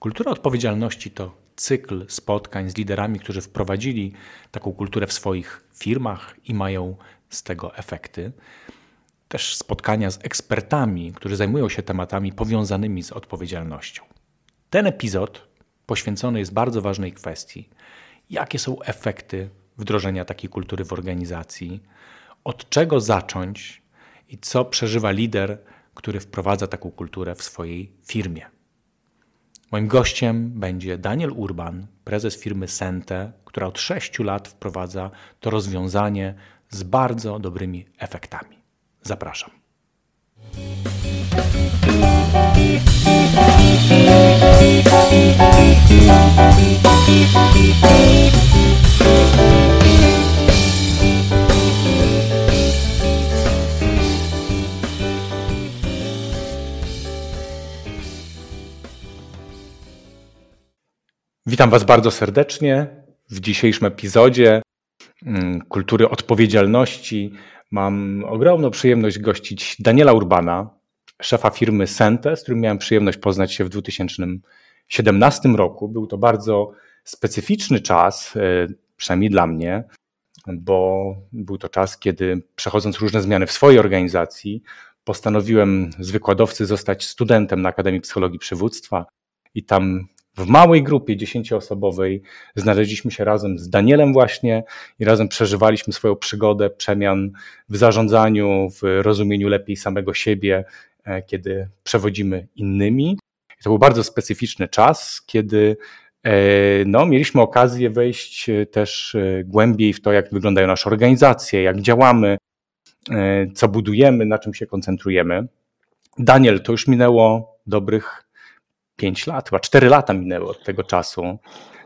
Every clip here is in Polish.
Kultura odpowiedzialności to cykl spotkań z liderami, którzy wprowadzili taką kulturę w swoich firmach i mają z tego efekty. Też spotkania z ekspertami, którzy zajmują się tematami powiązanymi z odpowiedzialnością. Ten epizod poświęcony jest bardzo ważnej kwestii. Jakie są efekty wdrożenia takiej kultury w organizacji? Od czego zacząć i co przeżywa lider, który wprowadza taką kulturę w swojej firmie? Moim gościem będzie Daniel Urban, prezes firmy Sente, która od 6 lat wprowadza to rozwiązanie z bardzo dobrymi efektami. Zapraszam. Witam Was bardzo serdecznie w dzisiejszym epizodzie mm, Kultury Odpowiedzialności. Mam ogromną przyjemność gościć Daniela Urbana, szefa firmy Sente, z którym miałem przyjemność poznać się w 2017 roku. Był to bardzo specyficzny czas, e, przynajmniej dla mnie, bo był to czas, kiedy przechodząc różne zmiany w swojej organizacji, postanowiłem z wykładowcy zostać studentem na Akademii Psychologii Przywództwa i tam w małej grupie dziesięcioosobowej znaleźliśmy się razem z Danielem właśnie i razem przeżywaliśmy swoją przygodę przemian w zarządzaniu, w rozumieniu lepiej samego siebie, e, kiedy przewodzimy innymi. To był bardzo specyficzny czas, kiedy e, no, mieliśmy okazję wejść e, też głębiej w to, jak wyglądają nasze organizacje, jak działamy, co budujemy, na czym się koncentrujemy. Daniel, to już minęło dobrych 5 lat, chyba 4 lata minęły od tego czasu.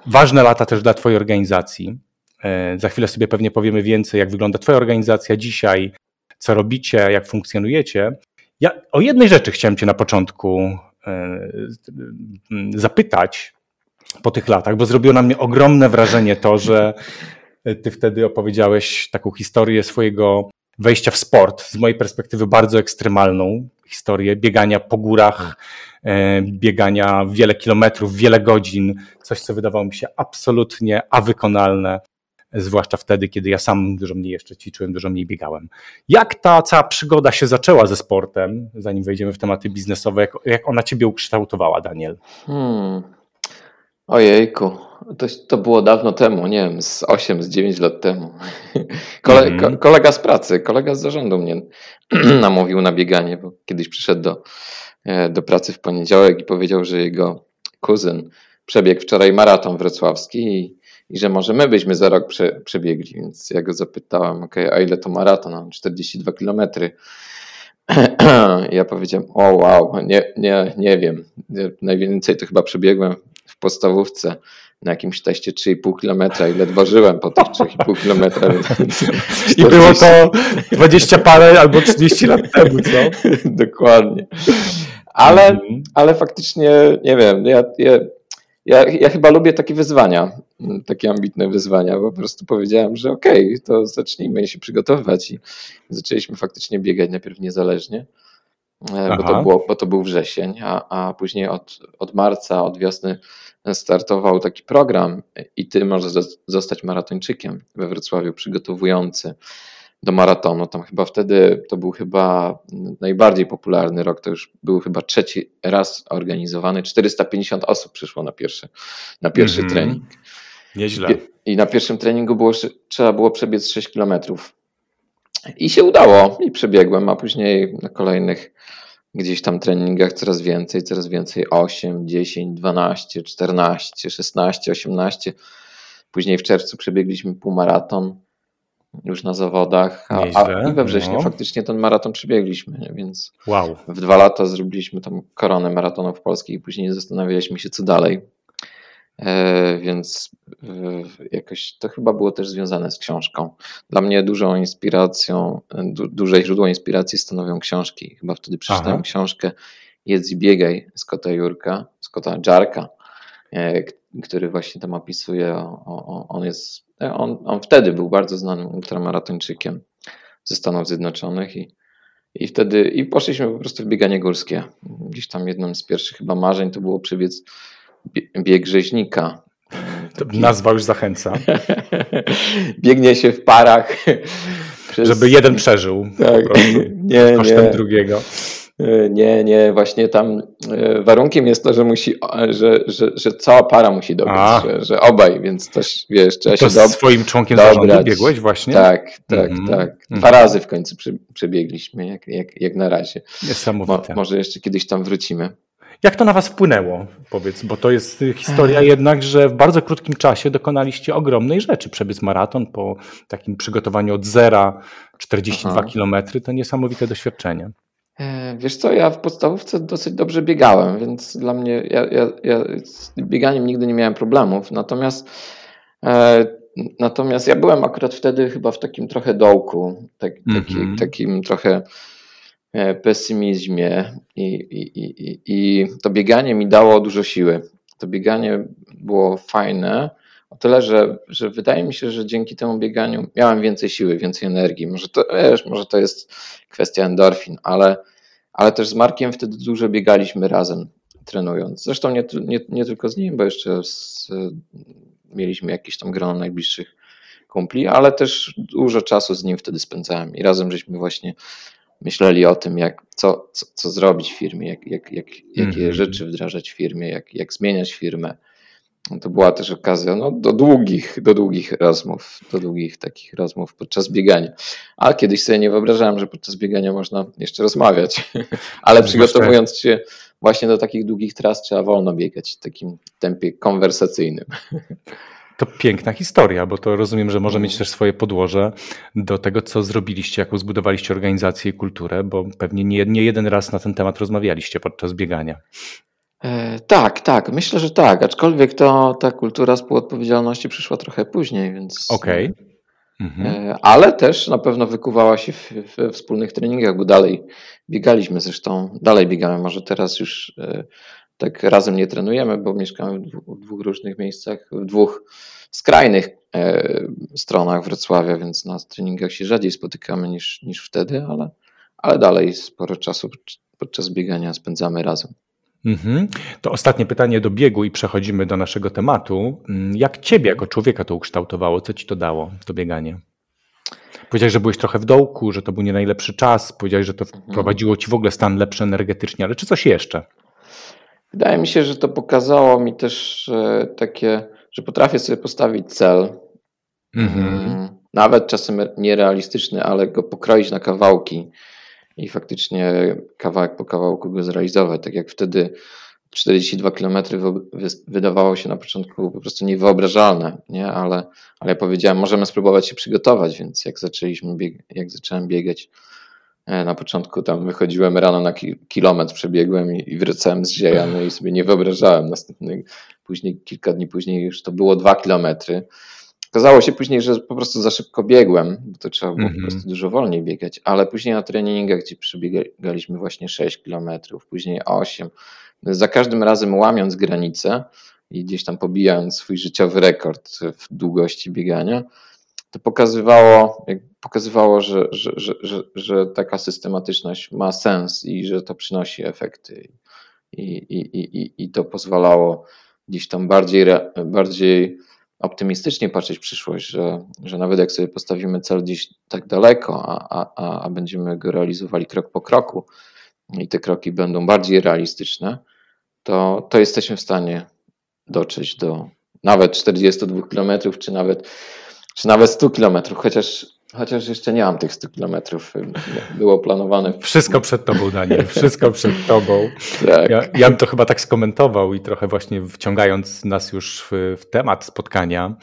Ważne lata też dla Twojej organizacji. E, za chwilę sobie pewnie powiemy więcej, jak wygląda Twoja organizacja dzisiaj, co robicie, jak funkcjonujecie. Ja o jednej rzeczy chciałem Cię na początku e, zapytać po tych latach, bo zrobiło na mnie ogromne wrażenie to, że Ty wtedy opowiedziałeś taką historię swojego wejścia w sport, z mojej perspektywy bardzo ekstremalną historię biegania po górach, biegania wiele kilometrów, wiele godzin, coś co wydawało mi się absolutnie awykonalne, zwłaszcza wtedy, kiedy ja sam dużo mniej jeszcze ćwiczyłem, dużo mniej biegałem. Jak ta cała przygoda się zaczęła ze sportem, zanim wejdziemy w tematy biznesowe, jak, jak ona ciebie ukształtowała, Daniel? Hmm. Ojejku, to, to było dawno temu, nie wiem, z 8, z 9 lat temu. Kole, mm. kolega z pracy, kolega z zarządu mnie namówił na bieganie, bo kiedyś przyszedł do, e, do pracy w poniedziałek i powiedział, że jego kuzyn przebiegł wczoraj maraton wrocławski i, i że może my byśmy za rok prze, przebiegli, więc ja go zapytałem, ok, a ile to maraton? 42 kilometry. Ja powiedziałem, o wow, nie, nie, nie wiem. Najwięcej to chyba przebiegłem w podstawówce na jakimś teście 3,5 km i ledwo żyłem po tych 3,5 km. I było to 20 parę albo 30 lat temu, co? Dokładnie. Ale, mhm. ale faktycznie, nie wiem, ja, ja, ja, ja, chyba lubię takie wyzwania, takie ambitne wyzwania, bo po prostu powiedziałem, że okej, okay, to zacznijmy się przygotowywać. I zaczęliśmy faktycznie biegać najpierw niezależnie, e, bo to, było, bo to był wrzesień, a, a później od, od marca, od wiosny startował taki program i ty możesz zostać maratończykiem we Wrocławiu przygotowujący do maratonu. Tam chyba wtedy to był chyba najbardziej popularny rok, to już był chyba trzeci raz organizowany. 450 osób przyszło na pierwszy, na pierwszy mm -hmm. trening. Nieźle. I na pierwszym treningu było, trzeba było przebiec 6 kilometrów. I się udało i przebiegłem, a później na kolejnych gdzieś tam treningach coraz więcej, coraz więcej 8, 10, 12, 14, 16, 18. Później w czerwcu przebiegliśmy półmaraton już na zawodach, a, a i we wrześniu no. faktycznie ten maraton przebiegliśmy, nie? więc wow. w dwa lata zrobiliśmy tam koronę maratonów polskich i później zastanawialiśmy się co dalej. E, więc jakoś to chyba było też związane z książką. Dla mnie dużą inspiracją, du, duże źródło inspiracji stanowią książki. Chyba wtedy przeczytałem Aha. książkę Jedz i biegaj Scotta Jurka, Scotta Jarka, e, który właśnie tam opisuje, o, o, on jest, e, on, on wtedy był bardzo znanym ultramaratończykiem ze Stanów Zjednoczonych i i wtedy i poszliśmy po prostu w bieganie górskie. Gdzieś tam jednym z pierwszych chyba marzeń to było przebiec bieg rzeźnika. Taki... Nazwa już zachęca. Biegnie się w parach. Przez... Żeby jeden przeżył. Tak. nie, kosztem nie. drugiego. E, nie, nie, właśnie tam e, warunkiem jest to, że musi, że, że, że cała para musi dobrać, że, że, obaj, więc też wiesz, trzeba to się dobrać. swoim członkiem dobrać. zarządu biegłeś właśnie? Tak, tak, mm -hmm. tak. Dwa mm -hmm. razy w końcu przebiegliśmy, jak, jak, jak na razie. Niesamowite. Mo, może jeszcze kiedyś tam wrócimy. Jak to na Was wpłynęło? Powiedz, bo to jest historia jednak, że w bardzo krótkim czasie dokonaliście ogromnej rzeczy. Przebiec maraton po takim przygotowaniu od zera, 42 Aha. kilometry, to niesamowite doświadczenie. E, wiesz co, ja w podstawówce dosyć dobrze biegałem, więc dla mnie, ja, ja, ja z bieganiem nigdy nie miałem problemów, natomiast e, natomiast ja byłem akurat wtedy chyba w takim trochę dołku, tak, taki, mm -hmm. takim trochę e, pesymizmie i, i, i, i to bieganie mi dało dużo siły. To bieganie było fajne, o tyle, że, że wydaje mi się, że dzięki temu bieganiu miałem więcej siły, więcej energii. Może to, wiesz, może to jest kwestia endorfin, ale, ale też z Markiem wtedy dużo biegaliśmy razem trenując. Zresztą nie, nie, nie tylko z nim, bo jeszcze z, mieliśmy jakieś tam grono najbliższych kumpli, ale też dużo czasu z nim wtedy spędzałem i razem żeśmy właśnie myśleli o tym, jak, co, co, co zrobić w firmie, jak, jak, jak, jakie mm -hmm. rzeczy wdrażać w firmie, jak, jak zmieniać firmę. To była też okazja no, do długich, do długich rozmów, do długich takich rozmów podczas biegania. A kiedyś sobie nie wyobrażałem, że podczas biegania można jeszcze rozmawiać, ale przygotowując się właśnie do takich długich tras trzeba wolno biegać w takim tempie konwersacyjnym. To piękna historia, bo to rozumiem, że może mieć też swoje podłoże do tego, co zrobiliście, jaką zbudowaliście organizację i kulturę, bo pewnie nie, nie jeden raz na ten temat rozmawialiście podczas biegania. E, tak, tak, myślę, że tak. Aczkolwiek to ta kultura współodpowiedzialności przyszła trochę później, więc. Okej. Okay. Mhm. E, ale też na pewno wykuwała się w, we wspólnych treningach, bo dalej biegaliśmy zresztą, dalej biegamy. Może teraz już e, tak razem nie trenujemy, bo mieszkamy w dwóch, w dwóch różnych miejscach, w dwóch skrajnych stronach Wrocławia, więc na treningach się rzadziej spotykamy niż, niż wtedy, ale, ale dalej sporo czasu podczas biegania spędzamy razem. Mhm. To ostatnie pytanie do biegu i przechodzimy do naszego tematu. Mm, jak ciebie jako człowieka to ukształtowało? Co ci to dało, to bieganie? Powiedziałeś, że byłeś trochę w dołku, że to był nie najlepszy czas, powiedziałeś, że to mhm. wprowadziło ci w ogóle stan lepszy energetycznie, ale czy coś jeszcze? Wydaje mi się, że to pokazało mi też takie, że potrafię sobie postawić cel, mhm. Mm, nawet czasem nierealistyczny, ale go pokroić na kawałki i faktycznie kawałek po kawałku go zrealizować. Tak jak wtedy 42 km wydawało się na początku po prostu niewyobrażalne, nie? Ale, ale ja powiedziałem, możemy spróbować się przygotować, więc jak zaczęliśmy bieg- jak zacząłem biegać, e, na początku tam wychodziłem rano na kilometr, przebiegłem i, i wracałem z ziejany i sobie nie wyobrażałem. Następny, później, kilka dni później już to było dwa kilometry. Okazało się później, że po prostu za szybko biegłem, bo to trzeba było mm -hmm. po mhm. prostu dużo wolniej biegać, ale później na treningach, gdzie przebiegaliśmy właśnie 6 km, później 8, za każdym razem łamiąc granice i gdzieś tam pobijając swój życiowy rekord w długości biegania, to pokazywało, pokazywało że, że, że, że, że taka systematyczność ma sens i że to przynosi efekty. I, i, i, i to pozwalało gdzieś tam bardziej, bardziej optymistycznie patrzeć w przyszłość, że, że nawet jak sobie postawimy cel gdzieś tak daleko, a, a, a będziemy go realizowali krok po kroku i te kroki będą bardziej realistyczne, to, to jesteśmy w stanie dotrzeć do nawet 42 km, czy nawet, czy nawet 100 km, chociaż Chociaż jeszcze nie mam tych 100 kilometrów. Było planowane. Wszystko przed tobą, Daniel. Wszystko przed tobą. Tak. Ja, ja bym to chyba tak skomentował i trochę właśnie wciągając nas już w, w temat spotkania,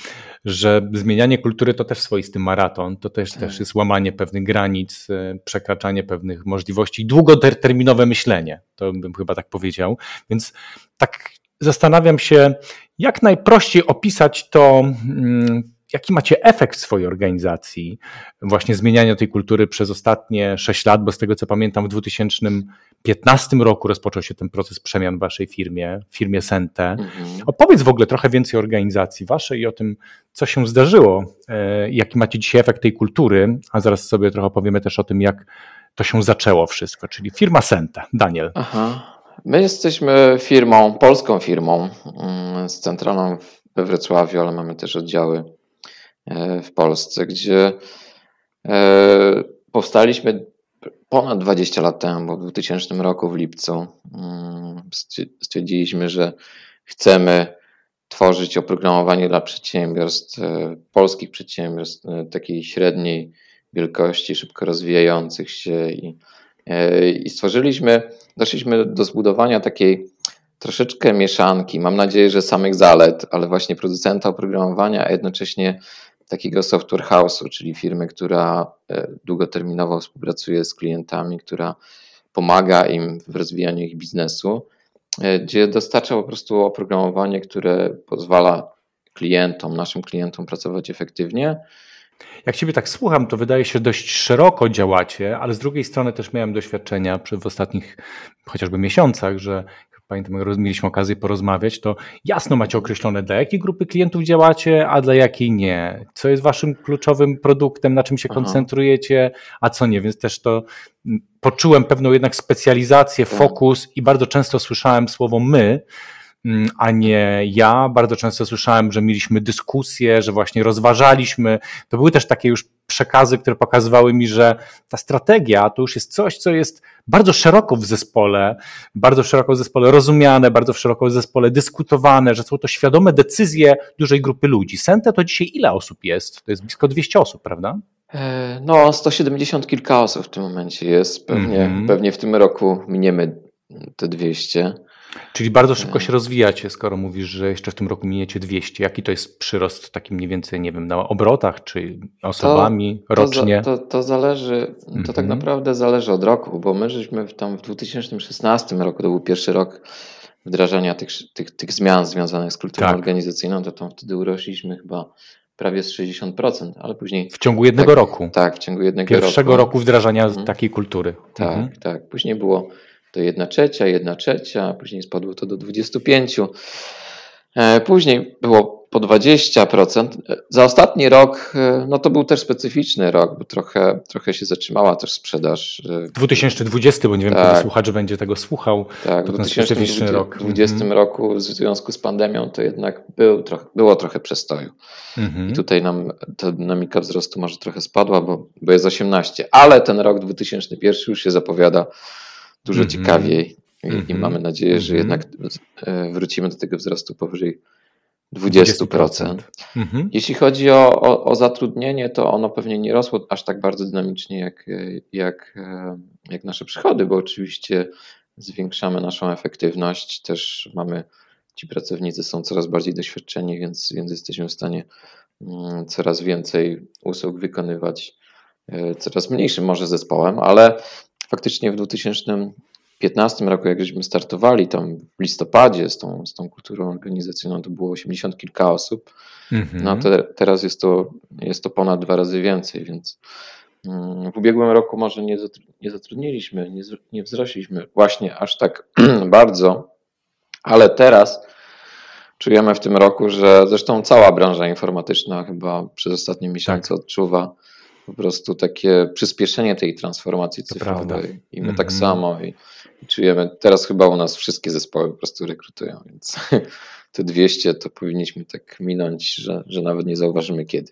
że zmienianie kultury to też swoisty maraton. To też, tak. też jest łamanie pewnych granic, e, przekraczanie pewnych możliwości, długoterminowe myślenie. To bym chyba tak powiedział. Więc tak zastanawiam się, jak najprościej opisać to mm, jaki macie efekt swojej organizacji, właśnie zmieniania tej kultury przez ostatnie 6 lat, bo z tego co pamiętam, w 2015 roku rozpoczął się ten proces przemian w waszej firmie, w firmie Sente. Mhm. Opowiedz w ogóle trochę więcej o organizacji waszej i o tym, co się zdarzyło, e, jaki macie dzisiaj efekt tej kultury, a zaraz sobie trochę opowiemy też o tym, jak to się zaczęło wszystko, czyli firma Sente. Daniel. Aha. My jesteśmy firmą, polską firmą mm, z centralą we Wrocławiu, ale mamy też oddziały w Polsce, gdzie e, powstaliśmy ponad 20 lat temu, bo w 2000 roku w lipcu mm, stwierdziliśmy, że chcemy tworzyć oprogramowanie dla przedsiębiorstw, e, polskich przedsiębiorstw takiej średniej wielkości, szybko rozwijających się i, i stworzyliśmy doszliśmy do zbudowania takiej troszeczkę mieszanki, mam nadzieję, że samych zalet, ale właśnie producenta oprogramowania, a jednocześnie takiego software house'u, czyli firmy, która e, długoterminowo współpracuje z klientami, która pomaga im w rozwijaniu ich biznesu, e, gdzie dostarcza po prostu oprogramowanie, które pozwala klientom, naszym klientom pracować efektywnie, jak Ciebie tak słucham, to wydaje się, dość szeroko działacie, ale z drugiej strony też miałem doświadczenia w ostatnich chociażby miesiącach, że pamiętam, jak mieliśmy okazję porozmawiać, to jasno macie określone, dla jakiej grupy klientów działacie, a dla jakiej nie. Co jest Waszym kluczowym produktem, na czym się Aha. koncentrujecie, a co nie. Więc też to mm, poczułem pewną jednak specjalizację, tak. fokus i bardzo często słyszałem słowo my a nie ja. Bardzo często słyszałem, że mieliśmy dyskusje, że właśnie rozważaliśmy. To były też takie już przekazy, które pokazywały mi, że ta strategia to już jest coś, co jest bardzo szeroko w zespole, bardzo szeroko w zespole rozumiane, bardzo szeroko w zespole dyskutowane, że są to świadome decyzje dużej grupy ludzi. Sente to dzisiaj ile osób jest? To jest blisko 200 osób, prawda? E, no, 170 kilka osób w tym momencie jest. Pewnie, mm -hmm. pewnie w tym roku miniemy te 200. Czyli bardzo szybko się rozwijacie, skoro mówisz, że jeszcze w tym roku miniecie 200. Jaki to jest przyrost taki mniej więcej, nie wiem, na obrotach czy osobami to, rocznie? To, to, to zależy, to tak mhm. naprawdę zależy od roku, bo my żeśmy tam w 2016 roku, to był pierwszy rok wdrażania tych, tych, tych zmian związanych z kulturą tak. organizacyjną, to tam wtedy urośliśmy chyba prawie z 60%, ale później... W ciągu jednego tak, roku? Tak, w ciągu jednego Pierwszego roku. Pierwszego roku wdrażania mhm. takiej kultury. Tak, mhm. tak. Później było to 1 trzecia, 1 trzecia, później spadło to do 25. E, później było po 20%. Za ostatni rok, e, no to był też specyficzny rok, bo trochę, trochę się zatrzymała też sprzedaż. 2020, bo nie wiem, tak. kiedy słuchacz będzie tego słuchał. Tak, w 2020 rok. mhm. roku w związku z pandemią to jednak był trochę, było trochę przestoju. Mhm. I tutaj nam ta dynamika wzrostu może trochę spadła, bo, bo jest 18, ale ten rok 2001 już się zapowiada dużo mm -hmm. ciekawiej i, mm -hmm. mamy nadzieję, że mm -hmm. jednak e, wrócimy do tego wzrostu powyżej 20%. 20%. Mhm. Jeśli chodzi o, o, o, zatrudnienie, to ono pewnie nie rosło aż tak bardzo dynamicznie jak, jak, e, jak nasze przychody, bo oczywiście zwiększamy naszą efektywność, też mamy, ci pracownicy są coraz bardziej doświadczeni, więc, więc jesteśmy w stanie mm, coraz więcej usług wykonywać e, coraz mniejszym może zespołem, ale faktycznie w 2015 roku, jak żeśmy startowali tam w listopadzie z tą, z tą kulturą organizacyjną, to było 80 kilka osób. Mhm. No te, teraz jest to, jest to ponad dwa razy więcej, więc mm, w ubiegłym roku może nie, nie zatrudniliśmy, nie, nie wzrośliśmy właśnie aż tak bardzo, ale teraz czujemy w tym roku, że zresztą cała branża informatyczna chyba przez ostatnie miesiące tak. odczuwa po prostu takie przyspieszenie tej transformacji cyfrowej. I my mm -hmm. tak mhm. samo i, i, czujemy, teraz chyba u nas wszystkie zespoły po prostu rekrutują, więc te 200 to powinniśmy tak minąć, że, że nawet nie zauważymy kiedy.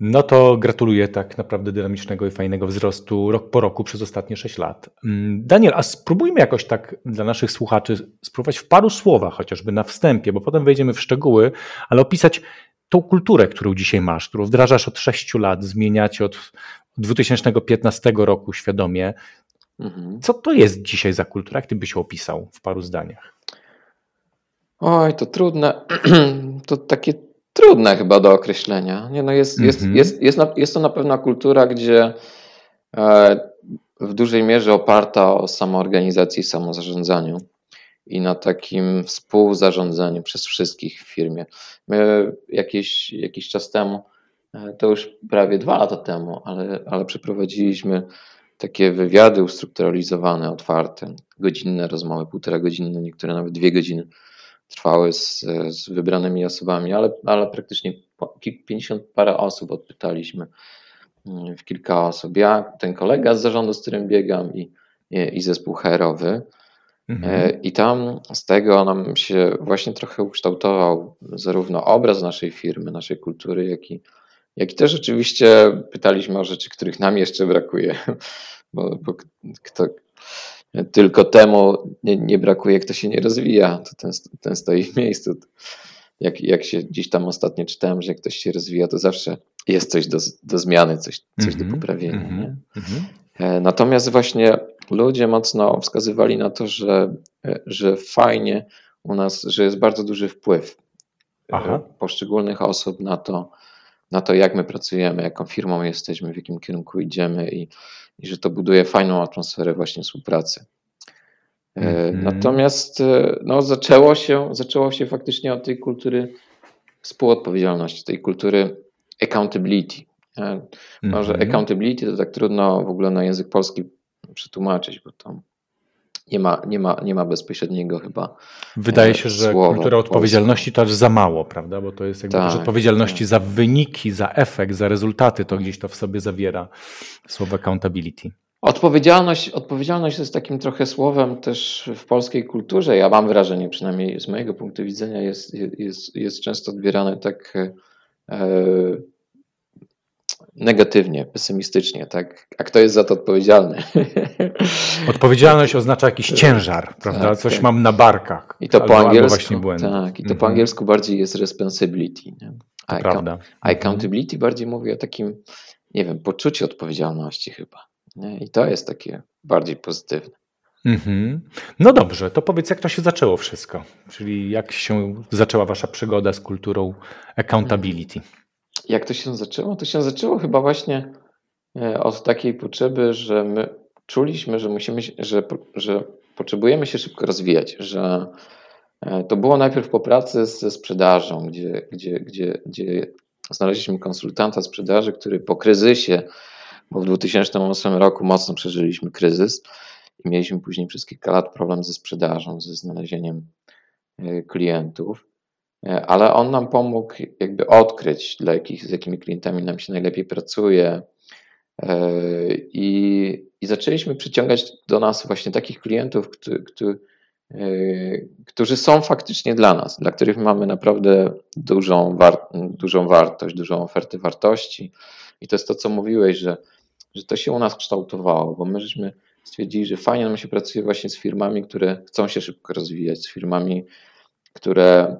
No to gratuluję tak naprawdę dynamicznego i fajnego wzrostu rok po roku przez ostatnie 6 lat. Mm, Daniel, a spróbujmy jakoś tak dla naszych słuchaczy spróbować w paru słowach, chociażby na wstępie, bo potem wejdziemy w szczegóły, ale opisać tą kulturę, którą dzisiaj masz, którą wdrażasz od 6 lat, zmieniacie od 2015 roku świadomie. Mhm. Co to jest dzisiaj za kultura? Jak ty byś opisał w paru zdaniach? Oj, to trudne. To takie trudne chyba do określenia. Nie, no jest, jest, mhm. jest, jest, jest to na pewno kultura, gdzie e, w dużej mierze oparta o samoorganizację i samozarządzaniu i na takim współzarządzaniu przez wszystkich w firmie. My jakiś, jakiś czas temu, e, to już prawie dwa lata temu, ale, ale przeprowadziliśmy takie wywiady ustrukturalizowane, otwarte, godzinne rozmowy, półtora godziny, niektóre nawet dwie godziny trwały z, z wybranymi osobami, ale, ale praktycznie 50 parę osób odpytaliśmy mm, w kilka osób. Ja, ten kolega z zarządu, z którym biegam i, i, i zespół HR-owy, Mhm. I tam z tego nam się właśnie trochę ukształtował zarówno obraz naszej firmy, naszej kultury, jak i, jak i też oczywiście pytaliśmy o rzeczy, których nam jeszcze brakuje, bo, bo kto, tylko temu nie, nie, brakuje, kto się nie rozwija, to ten, ten stoi w miejscu. Jak, jak się gdzieś tam ostatnio czytałem, że jak ktoś się rozwija, to zawsze jest coś do, do zmiany, coś, coś mm -hmm, do mhm, poprawienia. Mm -hmm. Natomiast właśnie ludzie mocno wskazywali na to, że, e, że fajnie u nas, że jest bardzo duży wpływ e, Aha. poszczególnych osób na to, na to, jak my pracujemy, jaką firmą jesteśmy, w jakim kierunku idziemy i, i że to buduje fajną atmosferę właśnie współpracy. Mm-hmm. Natomiast no, zaczęło, się, zaczęło się faktycznie od tej kultury współodpowiedzialności, tej kultury accountability. Mm-hmm. Może accountability to tak trudno w ogóle na język polski przetłumaczyć, bo tam nie ma, nie ma, nie ma bezpośredniego chyba. Wydaje się, że kultura odpowiedzialności to aż za mało, prawda? Bo to jest jakby tak, odpowiedzialności tak. za wyniki, za efekt, za rezultaty, to gdzieś to w sobie zawiera słowo accountability. Odpowiedzialność, odpowiedzialność jest takim trochę słowem też w polskiej kulturze. Ja mam wrażenie, przynajmniej z mojego punktu widzenia, jest, jest, jest często odbierane tak e, negatywnie, pesymistycznie, tak? A kto jest za to odpowiedzialny? Odpowiedzialność oznacza jakiś ciężar, prawda? Tak, Coś tak. mam na barkach. I to po angielsku. Tak, i to po mhm. angielsku bardziej jest responsibility. Nie? A, prawda. accountability bardziej mówi o takim, nie wiem, poczuciu odpowiedzialności chyba. Nie? I to jest takie bardziej pozytywne. Mhm. No dobrze, to powiedz, jak to się zaczęło wszystko? Czyli jak się zaczęła Wasza przygoda z kulturą accountability? Jak to się zaczęło? To się zaczęło chyba właśnie e, od takiej potrzeby, że my czuliśmy, że musimy, że, że potrzebujemy się szybko rozwijać, że e, to było najpierw po pracy ze sprzedażą, gdzie, gdzie, gdzie, gdzie znaleźliśmy konsultanta sprzedaży, który po kryzysie, bo w 2008 roku mocno przeżyliśmy kryzys i mieliśmy później przez kilka lat problem ze sprzedażą, ze znalezieniem e, klientów. E, ale on nam pomógł jakby odkryć, dla jakich, z jakimi klientami nam się najlepiej pracuje. E, I, i zaczęliśmy przyciągać do nas właśnie takich klientów, którzy, którzy, którzy są faktycznie dla nas, dla których mamy naprawdę dużą, war, dużą wartość, dużą ofertę wartości. I to jest to, co mówiłeś, że, że to się u nas kształtowało, bo my żeśmy stwierdzili, że fajnie nam się pracuje właśnie z firmami, które chcą się szybko rozwijać, z firmami, które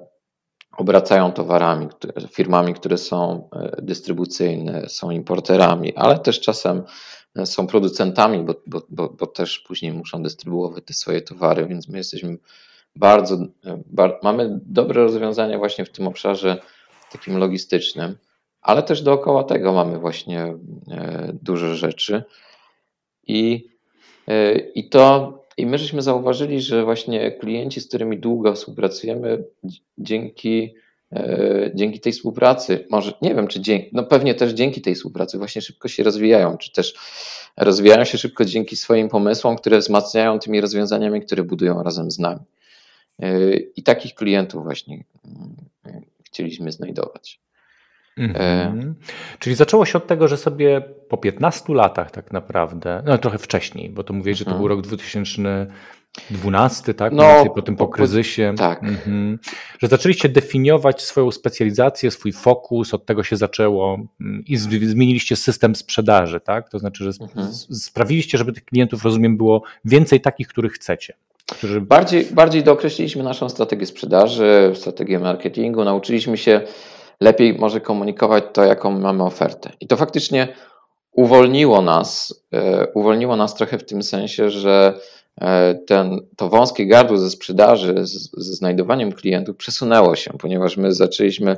obracają towarami, firmami, które są e, dystrybucyjne, są importerami, ale też czasem e, są producentami, bo, bo, bo, bo też później muszą dystrybuować te swoje towary, więc my jesteśmy bardzo, e, bar, mamy dobre rozwiązania właśnie w tym obszarze takim logistycznym, ale też dookoła tego mamy właśnie dużo rzeczy i, i to i my żeśmy zauważyli, że właśnie klienci, z którymi długo współpracujemy, dzięki, e, dzięki tej współpracy, może nie wiem, czy dzięki, no pewnie też dzięki tej współpracy właśnie szybko się rozwijają, czy też rozwijają się szybko dzięki swoim pomysłom, które wzmacniają tymi rozwiązaniami, które budują razem z nami. E, I takich klientów właśnie mm, chcieliśmy znajdować. Mhm. Czyli zaczęło się od tego, że sobie po 15 latach tak naprawdę, no trochę wcześniej, bo to mówię, że to był mhm. rok 2012, tak? No, po tym po, po kryzysie. Tak. Mhm. Że zaczęliście definiować swoją specjalizację, swój fokus, od tego się zaczęło mm, i zmieniliście system sprzedaży, tak? To znaczy, że mhm. sprawiliście, żeby tych klientów, rozumiem, było więcej takich, których chcecie. Którzy... Bardziej, bardziej dookreśliliśmy naszą strategię sprzedaży, strategię marketingu, nauczyliśmy się lepiej może komunikować to, jaką mamy ofertę. I to faktycznie uwolniło nas, e, uwolniło nas trochę w tym sensie, że e, ten, to wąskie gardło ze sprzedaży, ze znajdowaniem klientów przesunęło się, ponieważ my zaczęliśmy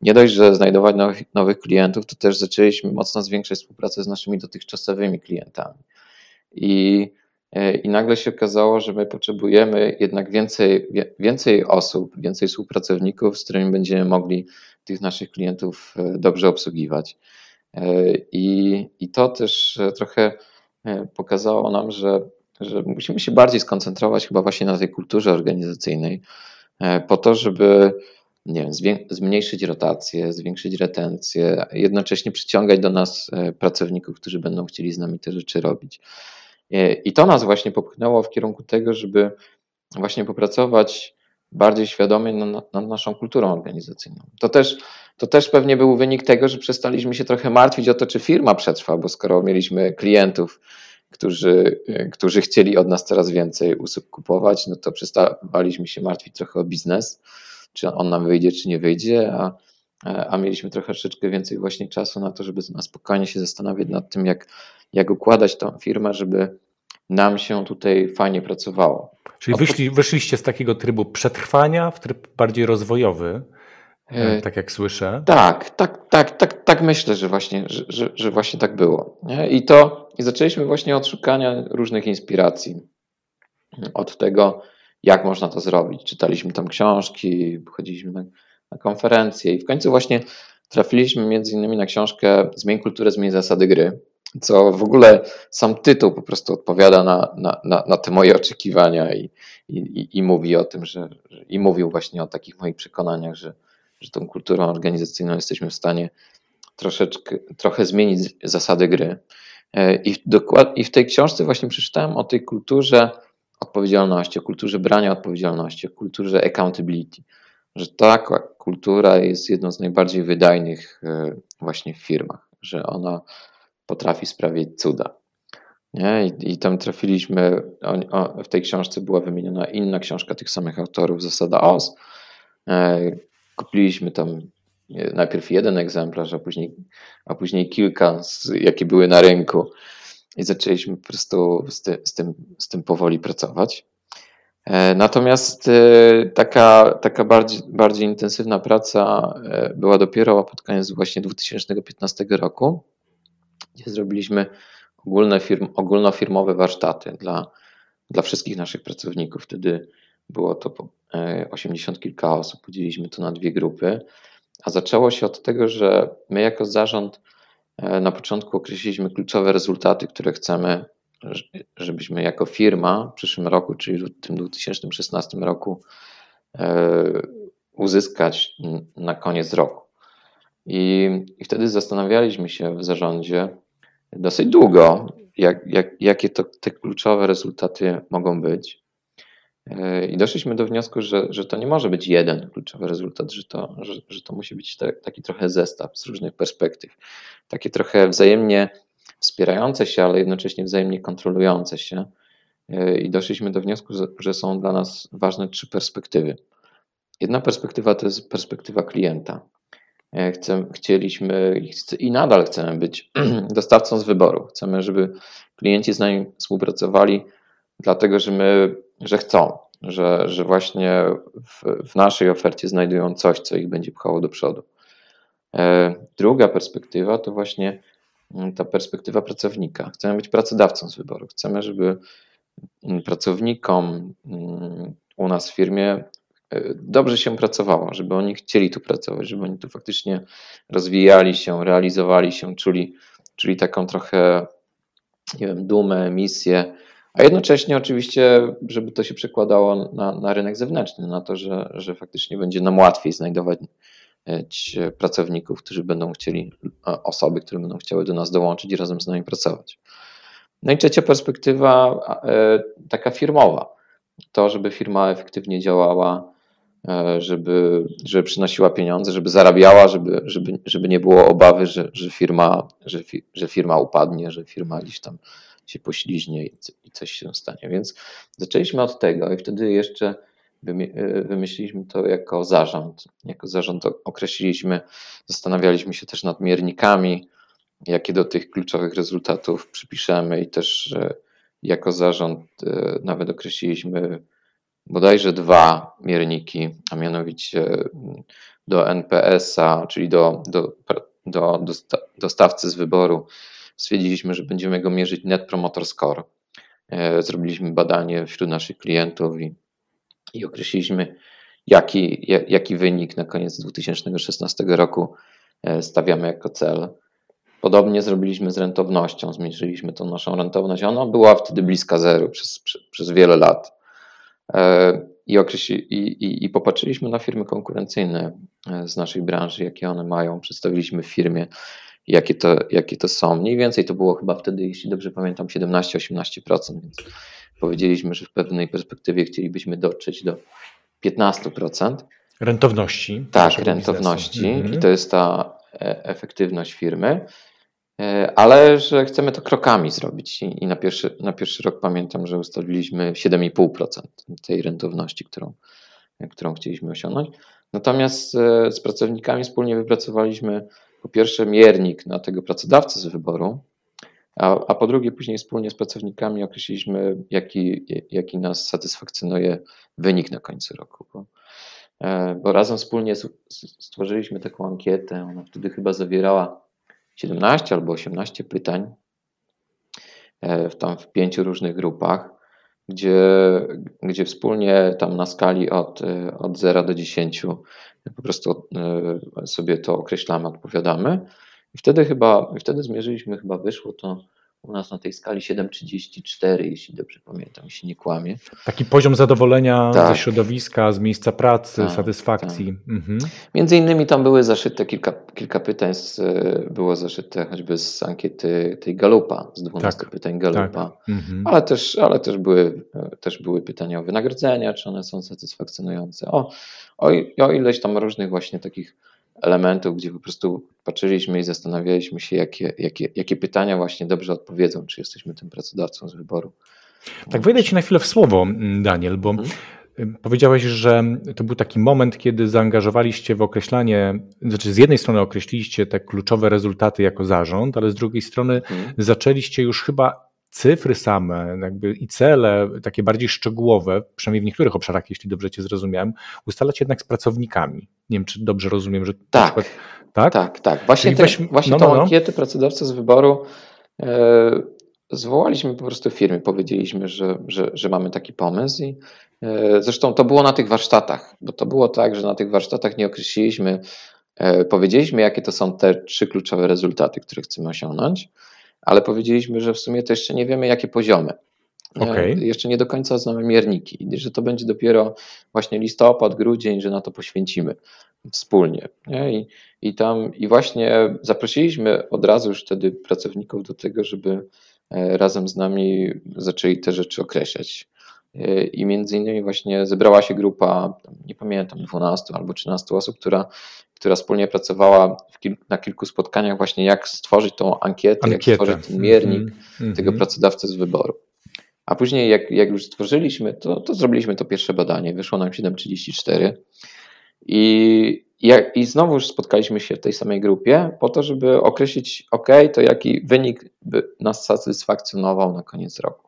nie dość, że znajdować nowych, nowych klientów, to też zaczęliśmy mocno zwiększać współpracę z naszymi dotychczasowymi klientami. I, e, I nagle się okazało, że my potrzebujemy jednak więcej, więcej osób, więcej współpracowników, z którymi będziemy mogli tych naszych klientów e, dobrze obsługiwać. E, I, i to też e, trochę pokazało nam, że, że musimy się bardziej skoncentrować chyba właśnie na tej kulturze organizacyjnej, po to, żeby nie wiem, zmniejszyć rotację, zwiększyć retencję, jednocześnie przyciągać do nas pracowników, którzy będą chcieli z nami te rzeczy robić. I to nas właśnie popchnęło w kierunku tego, żeby właśnie popracować bardziej świadomie nad, nad naszą kulturą organizacyjną. To też, to też pewnie był wynik tego, że przestaliśmy się trochę martwić o to, czy firma przetrwa, bo skoro mieliśmy klientów, którzy, którzy chcieli od nas coraz więcej usług kupować, no to przestawaliśmy się martwić trochę o biznes, czy on nam wyjdzie, czy nie wyjdzie, a, a mieliśmy trochę troszeczkę więcej właśnie czasu na to, żeby na spokojnie się zastanawiać nad tym, jak, jak układać tą firmę, żeby nam się tutaj fajnie pracowało. Czyli wyszli, wyszliście z takiego trybu przetrwania w tryb bardziej rozwojowy, e, tak jak słyszę. Tak, tak, tak, tak, tak myślę, że właśnie, że, że, że właśnie tak było. Nie? I to i zaczęliśmy właśnie od szukania różnych inspiracji. Od tego, jak można to zrobić. Czytaliśmy tam książki, chodziliśmy na, na konferencje i w końcu właśnie trafiliśmy między innymi na książkę Zmień kulturę, zmień zasady gry co w ogóle sam tytuł po prostu odpowiada na, na, na, na te moje oczekiwania i, i, i mówi o tym, że, i mówił właśnie o takich moich przekonaniach, że, że tą kulturą organizacyjną jesteśmy w stanie troszeczkę, trochę zmienić zasady gry. E, I w, dokład, I w tej książce właśnie przeczytałem o tej kulturze odpowiedzialności, o kulturze brania odpowiedzialności, o kulturze accountability, że ta kultura jest jedną z najbardziej wydajnych e, właśnie w firmach, że ona potrafi sprawić cuda. Nie? I, I tam trafiliśmy, o, o, w tej książce była wymieniona inna książka tych samych autorów, Zasada OS. E, kupiliśmy tam najpierw jeden egzemplarz, a później, a później kilka, z, jakie były na rynku. I zaczęliśmy po prostu z, ty, z, tym, z tym powoli pracować. E, natomiast e, taka, taka bardziej, bardziej intensywna praca e, była dopiero pod koniec właśnie 2015 roku gdzie zrobiliśmy ogólne firm, ogólnofirmowe warsztaty dla, dla wszystkich naszych pracowników. Wtedy było to 80 e, kilka osób, podzieliliśmy to na dwie grupy. A zaczęło się od tego, że my jako zarząd e, na początku określiliśmy kluczowe rezultaty, które chcemy, żebyśmy jako firma w przyszłym roku, czyli w tym 2016 roku, e, uzyskać na koniec roku. I, i wtedy zastanawialiśmy się w zarządzie, dosyć długo, jak, jak, jakie to te kluczowe rezultaty mogą być. E, I doszliśmy do wniosku, że, że to nie może być jeden kluczowy rezultat, że to, że, że to musi być te, taki trochę zestaw z różnych perspektyw. Takie trochę wzajemnie wspierające się, ale jednocześnie wzajemnie kontrolujące się. E, I doszliśmy do wniosku, że są dla nas ważne trzy perspektywy. Jedna perspektywa to jest perspektywa klienta. E, chcemy, chcieliśmy i nadal chcemy być dostawcą z wyboru. Chcemy, żeby klienci z nami współpracowali, dlatego że my, że chcą, że, że właśnie w, w naszej ofercie znajdują coś, co ich będzie pchało do przodu. E, druga perspektywa to właśnie mm, ta perspektywa pracownika. Chcemy być pracodawcą z wyboru. Chcemy, żeby mm, pracownikom mm, u nas w firmie dobrze się pracowało, żeby oni chcieli tu pracować, żeby oni tu faktycznie rozwijali się, realizowali się, czuli, czuli taką trochę, nie wiem, dumę, misję, a jednocześnie oczywiście, żeby to się przekładało na, na rynek zewnętrzny, na to, że, że faktycznie będzie nam łatwiej znajdować e, pracowników, którzy będą chcieli, osoby, które będą chciały do nas dołączyć i razem z nami pracować. No i trzecia perspektywa, e, taka firmowa. To, żeby firma efektywnie działała, E, żeby, żeby przynosiła pieniądze, żeby zarabiała, żeby, żeby, żeby nie było obawy, że, że, firma, że, fi, że firma upadnie, że firma gdzieś tam się pośliźnie i, coś się stanie. Więc zaczęliśmy od tego i wtedy jeszcze e, wymyśliliśmy to jako zarząd. Jako zarząd określiliśmy, zastanawialiśmy się też nad miernikami, jakie do tych kluczowych rezultatów przypiszemy i też jako zarząd e, nawet określiliśmy bodajże dwa mierniki, a mianowicie do NPS-a, czyli do, do, do dostawcy z wyboru. Stwierdziliśmy, że będziemy go mierzyć Net Promoter Score. E, zrobiliśmy badanie wśród naszych klientów i, i określiliśmy, jaki, jaki wynik na koniec 2016 roku e, stawiamy jako cel. Podobnie zrobiliśmy z rentownością, zmniejszyliśmy tą naszą rentowność. Ona była wtedy bliska zeru przez, przez, przez wiele lat. E, i, określi, i, i, i popatrzyliśmy na firmy konkurencyjne e, z naszej branży, jakie one mają, przedstawiliśmy firmie, jakie to, jakie to są. Mniej więcej to było chyba wtedy, jeśli dobrze pamiętam, 17-18%, więc, powiedzieliśmy, że w pewnej perspektywie chcielibyśmy dotrzeć do 15%. Rentowności. Tak, rentowności. Mhm. I to jest ta e, efektywność firmy. E, ale że chcemy to krokami zrobić. I na pierwszy, na pierwszy rok pamiętam, że ustaliliśmy 7,5% tej rentowności, którą, którą chcieliśmy osiągnąć. Natomiast e, z pracownikami wspólnie wypracowaliśmy po pierwsze miernik na tego pracodawcę z wyboru, a, a po drugie później wspólnie z pracownikami określiliśmy, jaki, jaki nas satysfakcjonuje wynik na końcu roku. Bo, e, bo razem wspólnie stworzyliśmy taką ankietę, ona wtedy chyba zawierała 17 albo 18 pytań e, w, tam w pięciu różnych grupach, gdzie, gdzie wspólnie tam na skali od, e, od 0 do 10 po prostu e, sobie to określamy, odpowiadamy. I wtedy chyba, wtedy zmierzyliśmy, chyba wyszło to u nas na tej skali 7,34, jeśli dobrze pamiętam, jeśli nie kłamie. Taki poziom zadowolenia tak. ze środowiska, z miejsca pracy, tak, satysfakcji. Tak. Mhm. Między innymi tam były zaszyte kilka, kilka pytań, z, było zaszyte choćby z ankiety tej Galupa, z 12 tak, pytań Galupa, tak. mhm. ale, też, ale też, były, też były pytania o wynagrodzenia, czy one są satysfakcjonujące, o, o, o ileś tam różnych właśnie takich elementów, gdzie po prostu patrzyliśmy i zastanawialiśmy się, jakie, jakie, jakie pytania właśnie dobrze odpowiedzą, czy jesteśmy tym pracodawcą z wyboru. Tak, wejdę Ci na chwilę w słowo, Daniel, bo hmm? powiedziałeś, że to był taki moment, kiedy zaangażowaliście w określanie, znaczy z jednej strony określiliście te kluczowe rezultaty jako zarząd, ale z drugiej strony hmm. zaczęliście już chyba cyfry same jakby i cele, takie bardziej szczegółowe, przynajmniej w niektórych obszarach, jeśli dobrze Cię zrozumiałem, ustalać jednak z pracownikami. Nie wiem, czy dobrze rozumiem, że... Tak, przykład, tak? tak, tak. Właśnie, te, właśnie no, tą no, no. ankietę pracodawcy z wyboru e, zwołaliśmy po prostu firmy, powiedzieliśmy, że, że, że mamy taki pomysł i e, zresztą to było na tych warsztatach, bo to było tak, że na tych warsztatach nie określiliśmy, e, powiedzieliśmy, jakie to są te trzy kluczowe rezultaty, które chcemy osiągnąć, ale powiedzieliśmy, że w sumie to jeszcze nie wiemy, jakie poziomy. Okay. Jeszcze nie do końca znamy mierniki, że to będzie dopiero właśnie listopad, grudzień, że na to poświęcimy wspólnie. I, I tam i właśnie zaprosiliśmy od razu już wtedy pracowników do tego, żeby e, razem z nami zaczęli te rzeczy określać. I między innymi właśnie zebrała się grupa, nie pamiętam, 12 albo 13 osób, która która wspólnie pracowała na kilku spotkaniach właśnie jak stworzyć tą ankietę, jak stworzyć ten miernik mm -hmm. tego pracodawcy z wyboru. A później jak, jak już stworzyliśmy, to, to zrobiliśmy to pierwsze badanie, wyszło nam 7,34 i, jak, i znowu już spotkaliśmy się w tej samej grupie po to, żeby określić, ok, to jaki wynik by nas satysfakcjonował na koniec roku.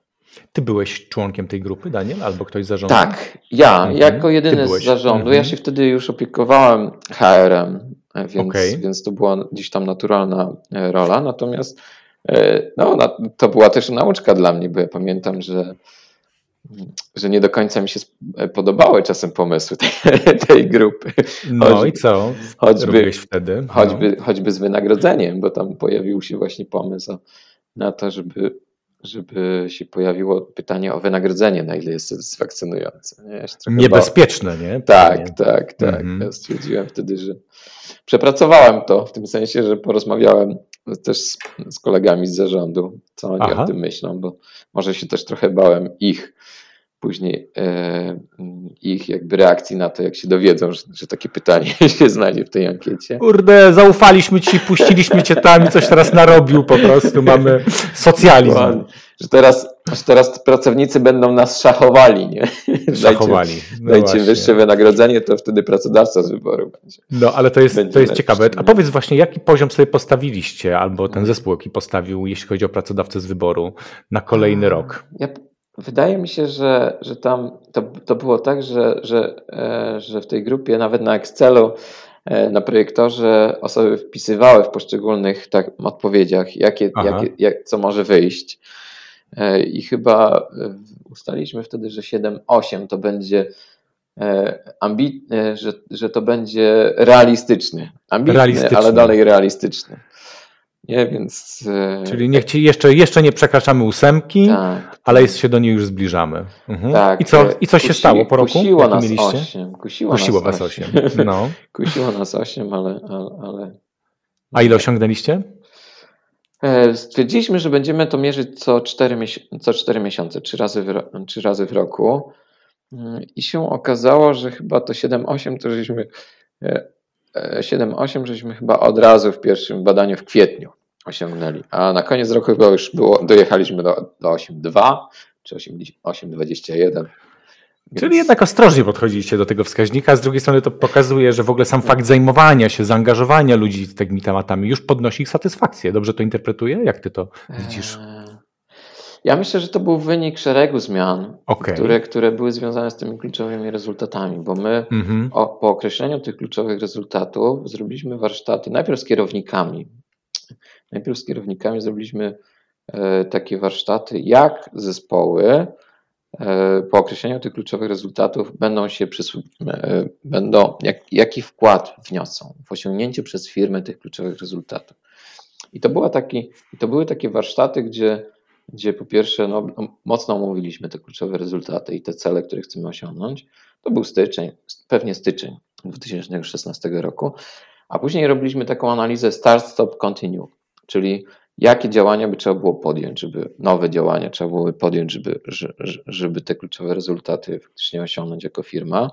Ty byłeś członkiem tej grupy, Daniel, albo ktoś zarządu? Tak, ja, mhm. jako jedyny z zarządu. Mhm. Ja się wtedy już opiekowałem HR-em, e, więc, okay. więc to była gdzieś tam naturalna e, rola. Natomiast e, no, to była też nauczka dla mnie, bo ja pamiętam, że że nie do końca mi się podobały czasem pomysły tej, tej grupy. No choćby, i co? Choćby, wtedy? No. Choćby, choćby z wynagrodzeniem, bo tam pojawił się właśnie pomysł na to, żeby żeby się pojawiło pytanie o wynagrodzenie, na ile jest satysfakcjonujące. Nie? Niebezpieczne, nie? Tak, tak, tak. Mm -hmm. Ja stwierdziłem wtedy, że przepracowałem to w tym sensie, że porozmawiałem też z, z kolegami z zarządu, co oni Aha. o tym myślą, bo może się też trochę bałem ich później e, ich jakby reakcji na to, jak się dowiedzą, że, że, takie pytanie się znajdzie w tej ankiecie. Kurde, zaufaliśmy ci, puściliśmy cię tam i coś teraz narobił po prostu, mamy socjalizm. Że teraz, że teraz pracownicy będą nas szachowali, nie? Szachowali. No dajcie wyższe wynagrodzenie, to wtedy pracodawca z wyboru będzie. No, ale to jest, to jest ciekawe. A powiedz właśnie, jaki poziom sobie postawiliście, albo ten zespół, jaki postawił, jeśli chodzi o pracodawcę z wyboru na kolejny rok? Ja Wydaje mi się, że, że tam to, to było tak, że, że, e, że w tej grupie, nawet na Excelu, e, na projektorze osoby wpisywały w poszczególnych tak, odpowiedziach, jakie, jakie, jak, co może wyjść. E, I chyba ustaliliśmy wtedy, że 7-8 to będzie ambitny, że, że to będzie realistyczny. Ambitny, realistyczny. ale dalej realistyczny. Nie, więc. E, Czyli ci jeszcze, jeszcze nie przekraczamy ósemki, tak, ale tak. się do niej już zbliżamy. Mhm. Tak, I co, i co się stało po roku? Kusiło nas mieliście? 8. Kusiło, kusiło nas was 8. 8. No. kusiło nas 8, ale, ale. A ile osiągnęliście? E, stwierdziliśmy, że będziemy to mierzyć co 4, miesiące, co 4 miesiące, 3 razy, w, 3 razy w roku. Mm, I się okazało, że chyba to 7-8 to żeśmy 7-8 e, żeśmy chyba od razu w pierwszym badaniu w kwietniu osiągnęli. A na koniec roku chyba już było, dojechaliśmy do, do 8,2 czy 8,21. Więc... Czyli jednak ostrożnie podchodziliście do tego wskaźnika, a z drugiej strony to pokazuje, że w ogóle sam fakt zajmowania się, zaangażowania ludzi tymi tematami już podnosi ich satysfakcję. Dobrze to interpretuję? Jak ty to widzisz? Eee, ja myślę, że to był wynik szeregu zmian, okay. które, które były związane z tymi kluczowymi rezultatami, bo my mhm. o, po określeniu tych kluczowych rezultatów zrobiliśmy warsztaty najpierw z kierownikami. Najpierw z kierownikami zrobiliśmy e, takie warsztaty, jak zespoły e, po określeniu tych kluczowych rezultatów będą się e, będą, jak, jaki wkład wniosą w osiągnięcie przez firmę tych kluczowych rezultatów. I to, była taki, to były takie warsztaty, gdzie gdzie po pierwsze no, mocno omówiliśmy te kluczowe rezultaty i te cele, które chcemy osiągnąć. To był styczeń, pewnie styczeń 2016 roku, a później robiliśmy taką analizę start, stop, continue, czyli jakie działania by trzeba było podjąć, żeby nowe działania trzeba było podjąć, żeby, żeby te kluczowe rezultaty faktycznie osiągnąć jako firma.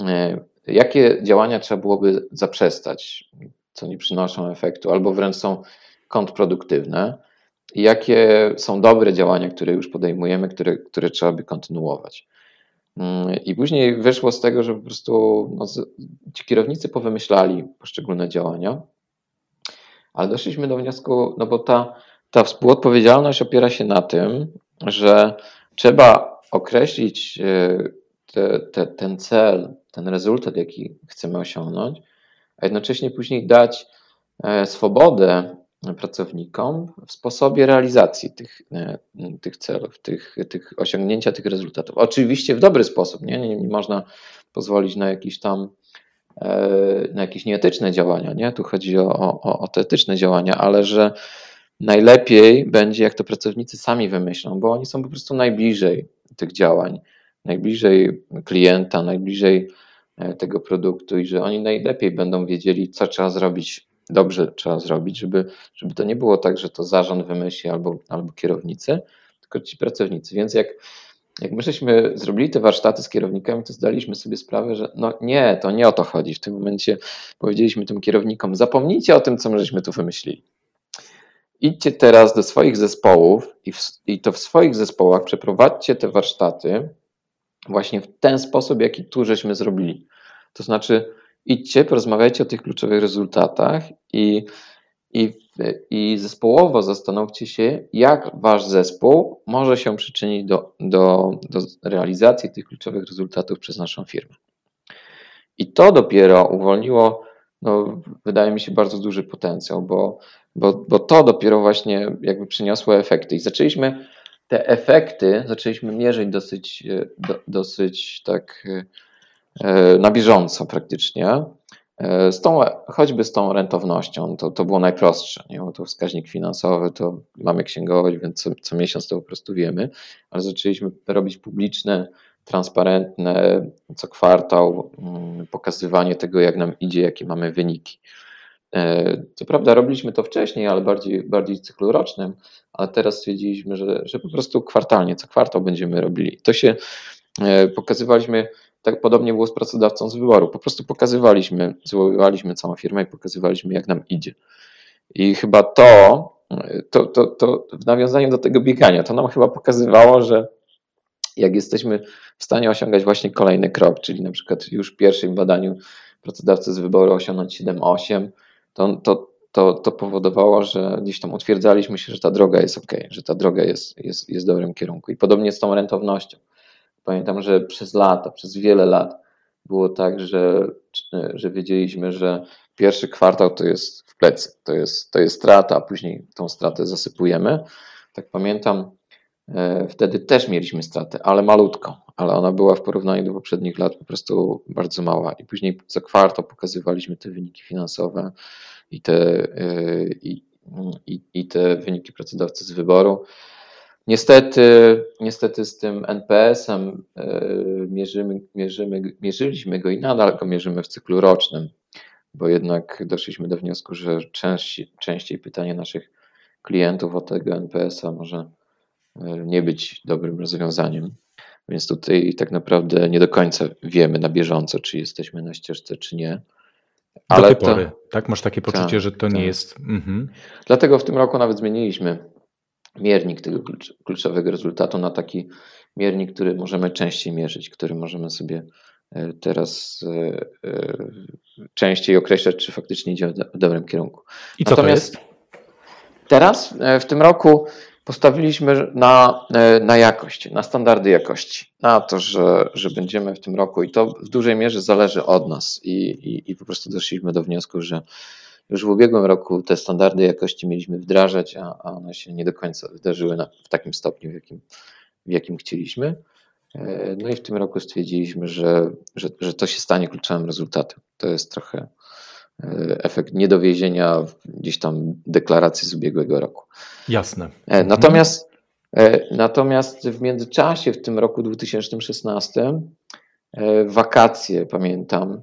E, jakie działania trzeba byłoby zaprzestać, co nie przynoszą efektu, albo wręcz są kontrproduktywne jakie są dobre działania, które już podejmujemy, które, które trzeba by kontynuować. Mm, I później wyszło z tego, że po prostu no, ci kierownicy powymyślali poszczególne działania, ale doszliśmy do wniosku, no bo ta, ta współodpowiedzialność opiera się na tym, że trzeba określić e, te, te, ten cel, ten rezultat, jaki chcemy osiągnąć, a jednocześnie później dać e, swobodę pracownikom w sposobie realizacji tych, e, tych celów, tych, tych osiągnięcia tych rezultatów. Oczywiście w dobry sposób, nie, nie, nie można pozwolić na jakieś tam e, na jakieś nieetyczne działania, nie? Tu chodzi o, o, o te etyczne działania, ale że najlepiej będzie, jak to pracownicy sami wymyślą, bo oni są po prostu najbliżej tych działań, najbliżej klienta, najbliżej e, tego produktu i że oni najlepiej będą wiedzieli, co trzeba zrobić dobrze trzeba zrobić, żeby, żeby to nie było tak, że to zarząd wymyśli albo, albo kierownicy, tylko ci pracownicy. Więc jak, jak my żeśmy zrobili te warsztaty z kierownikami, to zdaliśmy sobie sprawę, że no nie, to nie o to chodzi. W tym momencie powiedzieliśmy tym kierownikom, zapomnijcie o tym, co my żeśmy tu wymyślili. Idźcie teraz do swoich zespołów i, w, i to w swoich zespołach przeprowadźcie te warsztaty właśnie w ten sposób, jaki tu żeśmy zrobili. To znaczy, idźcie, porozmawiajcie o tych kluczowych rezultatach i, i, i zespołowo zastanówcie się, jak wasz zespół może się przyczynić do, do, do realizacji tych kluczowych rezultatów przez naszą firmę. I to dopiero uwolniło, no, wydaje mi się, bardzo duży potencjał, bo, bo, bo to dopiero właśnie jakby przyniosło efekty. I zaczęliśmy te efekty, zaczęliśmy mierzyć dosyć, do, dosyć tak E, na bieżąco praktycznie. E, z tą, choćby z tą rentownością, to, to było najprostsze, nie? bo to wskaźnik finansowy, to mamy księgowość, więc co, co miesiąc to po prostu wiemy, ale zaczęliśmy robić publiczne, transparentne, co kwartał mm, pokazywanie tego, jak nam idzie, jakie mamy wyniki. E, co prawda robiliśmy to wcześniej, ale bardziej, bardziej cyklu rocznym, ale teraz stwierdziliśmy, że, że po prostu kwartalnie, co kwartał będziemy robili. To się pokazywaliśmy tak podobnie było z pracodawcą z wyboru. Po prostu pokazywaliśmy, zwoływaliśmy całą firmę i pokazywaliśmy, jak nam idzie. I chyba to, to, to, to w nawiązaniu do tego biegania, to nam chyba pokazywało, że jak jesteśmy w stanie osiągać właśnie kolejny krok, czyli na przykład już w pierwszym badaniu pracodawcy z wyboru osiągnąć 7-8, to, to, to, to powodowało, że gdzieś tam utwierdzaliśmy się, że ta droga jest ok, że ta droga jest, jest, jest w dobrym kierunku. I podobnie z tą rentownością. Pamiętam, że przez lata, przez wiele lat było tak, że, że wiedzieliśmy, że pierwszy kwartał to jest w plecy, to jest, to jest strata, a później tą stratę zasypujemy. Tak pamiętam, e, wtedy też mieliśmy stratę, ale malutką, ale ona była w porównaniu do poprzednich lat po prostu bardzo mała. I później co kwartał pokazywaliśmy te wyniki finansowe i te, e, i, i, i te wyniki pracodawcy z wyboru. Niestety, niestety z tym NPS-em e, mierzymy, mierzymy, mierzyliśmy go i nadal go mierzymy w cyklu rocznym, bo jednak doszliśmy do wniosku, że częściej, częściej pytania naszych klientów od tego NPS-a może nie być dobrym rozwiązaniem. Więc tutaj tak naprawdę nie do końca wiemy na bieżąco, czy jesteśmy na ścieżce, czy nie. Ale do tej pory, to, tak? Masz takie poczucie, tak, że to tak. nie jest. Mhm. Dlatego w tym roku nawet zmieniliśmy miernik tego kluczowego rezultatu na taki miernik, który możemy częściej mierzyć, który możemy sobie e, teraz e, e, częściej określać, czy faktycznie idzie w dobrym kierunku. I co Natomiast to jest? Teraz w tym roku postawiliśmy na, na jakość, na standardy jakości, na to, że, że będziemy w tym roku i to w dużej mierze zależy od nas i, i, i po prostu doszliśmy do wniosku, że już w ubiegłym roku te standardy jakości mieliśmy wdrażać, a, a one się nie do końca wydarzyły na, w takim stopniu, w jakim, w jakim chcieliśmy. E, no i w tym roku stwierdziliśmy, że, że, że to się stanie kluczowym rezultatem. To jest trochę e, efekt niedowiezienia gdzieś tam deklaracji z ubiegłego roku. Jasne. E, natomiast, natomiast w międzyczasie, w tym roku 2016, wakacje, pamiętam,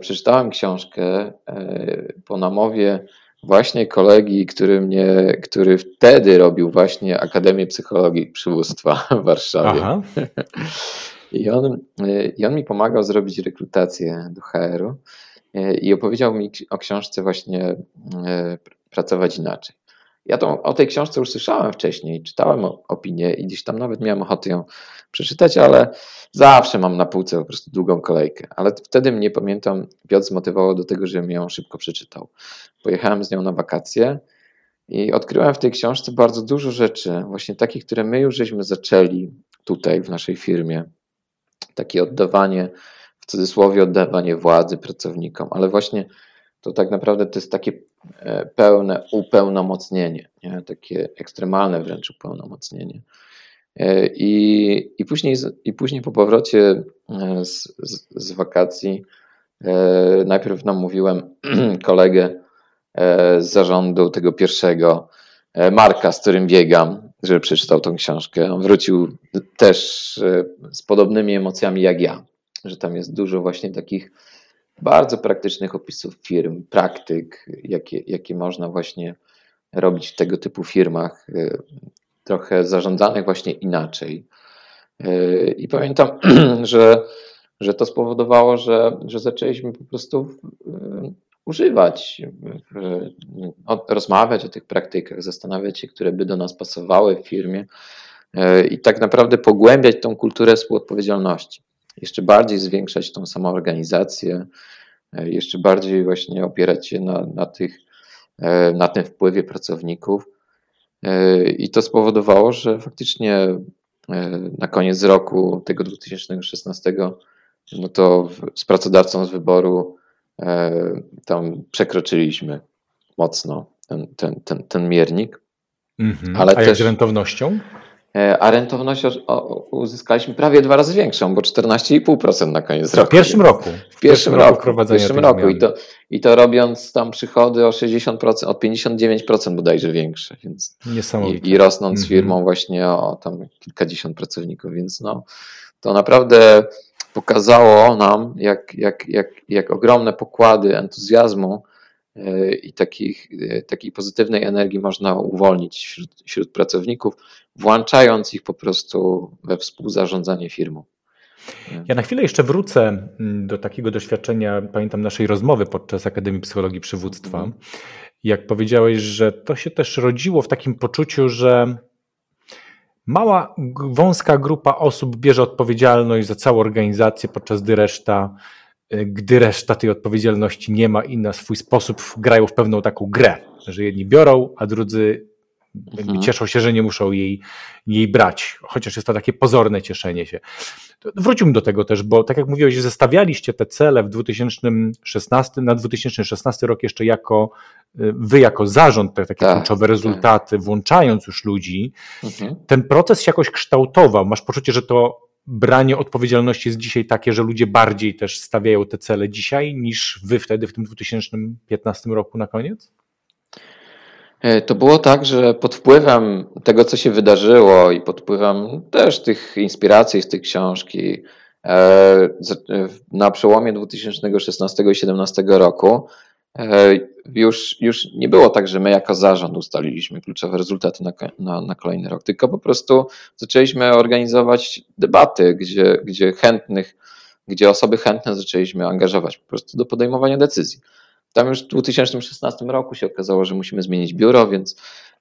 przeczytałem książkę po namowie właśnie kolegi, który mnie, który wtedy robił właśnie Akademię Psychologii Przywództwa w Warszawie. Aha. I on, I on mi pomagał zrobić rekrutację do HR-u i opowiedział mi o książce właśnie e, Pracować inaczej. Ja tą, o tej książce już słyszałem wcześniej, czytałem opinię i gdzieś tam nawet miałem ochotę ją przeczytać, ale zawsze mam na półce po prostu długą kolejkę. Ale wtedy mnie, pamiętam, Piotr zmotywował do tego, żebym ją szybko przeczytał. Pojechałem z nią na wakacje i odkryłem w tej książce bardzo dużo rzeczy, właśnie takich, które my już żeśmy zaczęli tutaj w naszej firmie. Takie oddawanie, w cudzysłowie oddawanie władzy pracownikom, ale właśnie to tak naprawdę to jest takie e, pełne upełnomocnienie, nie? takie ekstremalne wręcz upełnomocnienie. E, I, i, później, I później po powrocie e, z, z, z wakacji najpierw namówiłem kolegę z zarządu tego pierwszego, Marka, z którym biegam, żeby przeczytał tą książkę. On wrócił też z podobnymi emocjami jak ja, że tam jest dużo właśnie takich bardzo praktycznych opisów firm, praktyk, jakie, jakie można właśnie robić w tego typu firmach, trochę zarządzanych właśnie inaczej. Y, I pamiętam, że, że to spowodowało, że, że zaczęliśmy po prostu używać, rozmawiać o tych praktykach, zastanawiać się, które by do nas pasowały w firmie i tak naprawdę pogłębiać tą kulturę współodpowiedzialności jeszcze bardziej zwiększać tą samoorganizację, e, jeszcze bardziej właśnie opierać się na, na, tych, e, na tym wpływie pracowników. E, I to spowodowało, że faktycznie na koniec roku tego 2016, no to z pracodawcą z wyboru tam przekroczyliśmy mocno ten, ten, ten, ten miernik. Mhm. Ale A też, jak z rentownością? E, a rentowność uzyskaliśmy prawie dwa razy większą, bo 14,5% na koniec roku. W pierwszym roku. W pierwszym, roku. W pierwszym roku. I to, I to robiąc tam przychody o 60%, o 59% bodajże większe. Więc Niesamowite. I, i rosnąc -hmm. firmą właśnie o tam kilkadziesiąt pracowników, więc no to naprawdę pokazało nam, jak, jak, jak, jak ogromne pokłady entuzjazmu i takich, takiej pozytywnej energii można uwolnić wśród, wśród pracowników, włączając ich po prostu we współzarządzanie firmą. Ja na chwilę jeszcze wrócę mm, do takiego doświadczenia, pamiętam naszej rozmowy podczas Akademii Psychologii Przywództwa. Mhm. Jak powiedziałeś, że to się też rodziło w takim poczuciu, że mała, wąska grupa osób bierze odpowiedzialność za całą organizację, podczas gdy reszta E, gdy reszta tej odpowiedzialności nie ma i na swój sposób grają w pewną taką grę, że jedni biorą, a drudzy mhm. cieszą się, że nie muszą jej, jej brać, chociaż jest to takie pozorne cieszenie się. Wróćmy do tego też, bo tak jak mówiłeś, zestawialiście te cele w 2016, na 2016 rok jeszcze jako e, wy jako zarząd, te takie tak, kluczowe tak. rezultaty, tak. włączając już ludzi, mhm. ten proces się jakoś kształtował. Masz poczucie, że to branie odpowiedzialności jest dzisiaj takie, że ludzie bardziej też stawiają te cele dzisiaj niż wy wtedy w tym 2015 roku na koniec? E, to było tak, że pod wpływem tego, co się wydarzyło i pod wpływem też tych inspiracji z tej książki, e, na przełomie 2016 i 2017 roku już, już nie było tak, że my jako zarząd ustaliliśmy kluczowe rezultaty na, na, na kolejny rok, tylko po prostu zaczęliśmy organizować debaty, gdzie, gdzie chętnych, gdzie osoby chętne zaczęliśmy angażować po prostu do podejmowania decyzji. Tam już w 2016 roku się okazało, że musimy zmienić biuro, więc,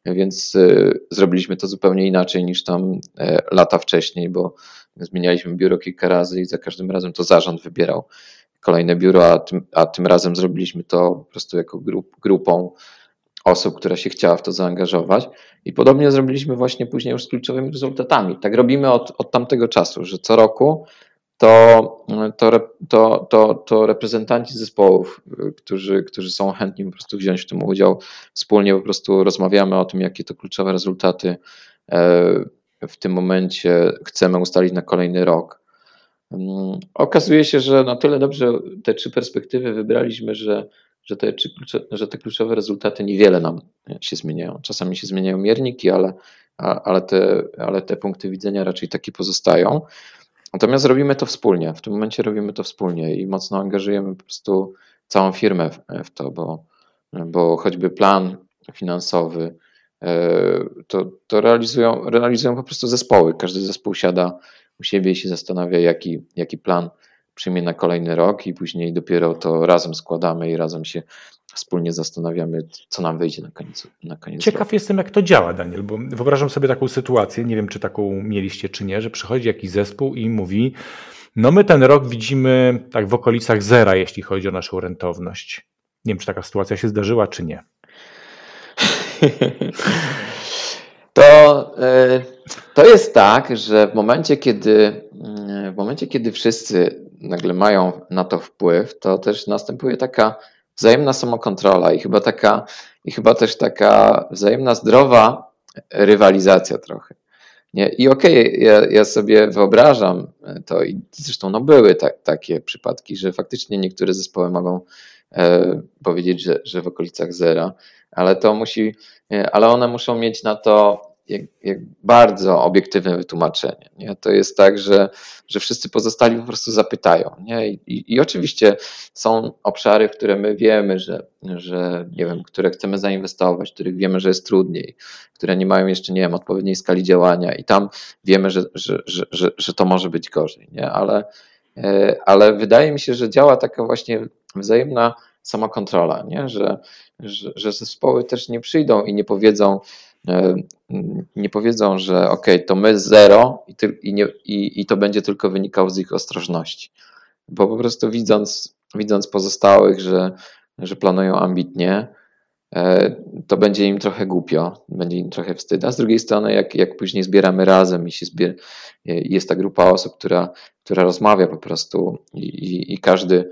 więc y, zrobiliśmy to zupełnie inaczej niż tam e, lata wcześniej, bo zmienialiśmy biuro kilka razy i za każdym razem to zarząd wybierał kolejne biuro, a tym, a tym razem zrobiliśmy to po prostu jako grup, grupą osób, która się chciała w to zaangażować. I podobnie zrobiliśmy właśnie później już z kluczowymi rezultatami. Tak robimy od, od tamtego czasu, że co roku to, to, to, to, to reprezentanci zespołów, którzy, którzy są chętni po prostu wziąć w tym udział, wspólnie po prostu rozmawiamy o tym, jakie to kluczowe rezultaty e, w tym momencie chcemy ustalić na kolejny rok. Okazuje się, że na tyle dobrze te trzy perspektywy wybraliśmy, że, że, te, że te kluczowe rezultaty niewiele nam się zmieniają. Czasami się zmieniają mierniki, ale, ale, te, ale te punkty widzenia raczej takie pozostają. Natomiast robimy to wspólnie. W tym momencie robimy to wspólnie i mocno angażujemy po prostu całą firmę w, w to, bo, bo choćby plan finansowy e, to, to realizują, realizują po prostu zespoły. Każdy zespół siada u siebie i się zastanawia, jaki, jaki plan przyjmie na kolejny rok, i później dopiero to razem składamy i razem się wspólnie zastanawiamy, co nam wyjdzie na koniec. Na koniec Ciekaw roku. jestem, jak to działa, Daniel, bo wyobrażam sobie taką sytuację, nie wiem, czy taką mieliście, czy nie, że przychodzi jakiś zespół i mówi, no my ten rok widzimy tak w okolicach zera, jeśli chodzi o naszą rentowność. Nie wiem, czy taka sytuacja się zdarzyła, czy nie. To, e, to jest tak, że w momencie, kiedy w momencie, kiedy wszyscy nagle mają na to wpływ, to też następuje taka wzajemna samokontrola i chyba taka, i chyba też taka wzajemna zdrowa rywalizacja trochę. Nie? I okej, okay, ja, ja, sobie wyobrażam to i zresztą no były tak, takie przypadki, że faktycznie niektóre zespoły mogą e, powiedzieć, że, że w okolicach zera, ale to musi, e, ale one muszą mieć na to jak, jak bardzo obiektywne wytłumaczenie. Nie? To jest tak, że, że wszyscy pozostali po prostu zapytają. Nie? I, i, I, oczywiście są obszary, w które my wiemy, że, że nie wiem, które chcemy zainwestować, w których wiemy, że jest trudniej, które nie mają jeszcze, nie wiem, odpowiedniej skali działania i tam wiemy, że, że, że, że, że to może być gorzej. Nie? Ale, e, ale wydaje mi się, że działa taka właśnie wzajemna samokontrola, nie? Że, że, że zespoły też nie przyjdą i nie powiedzą, E, nie powiedzą, że ok, to my zero i, ty, i, nie, i, i to będzie tylko wynikało z ich ostrożności. Bo po prostu widząc, widząc pozostałych, że, że planują ambitnie, to będzie im trochę głupio, będzie im trochę wstyd. A z drugiej strony, jak, jak później zbieramy razem i się zbier jest ta grupa osób, która, która rozmawia po prostu i, i, i każdy,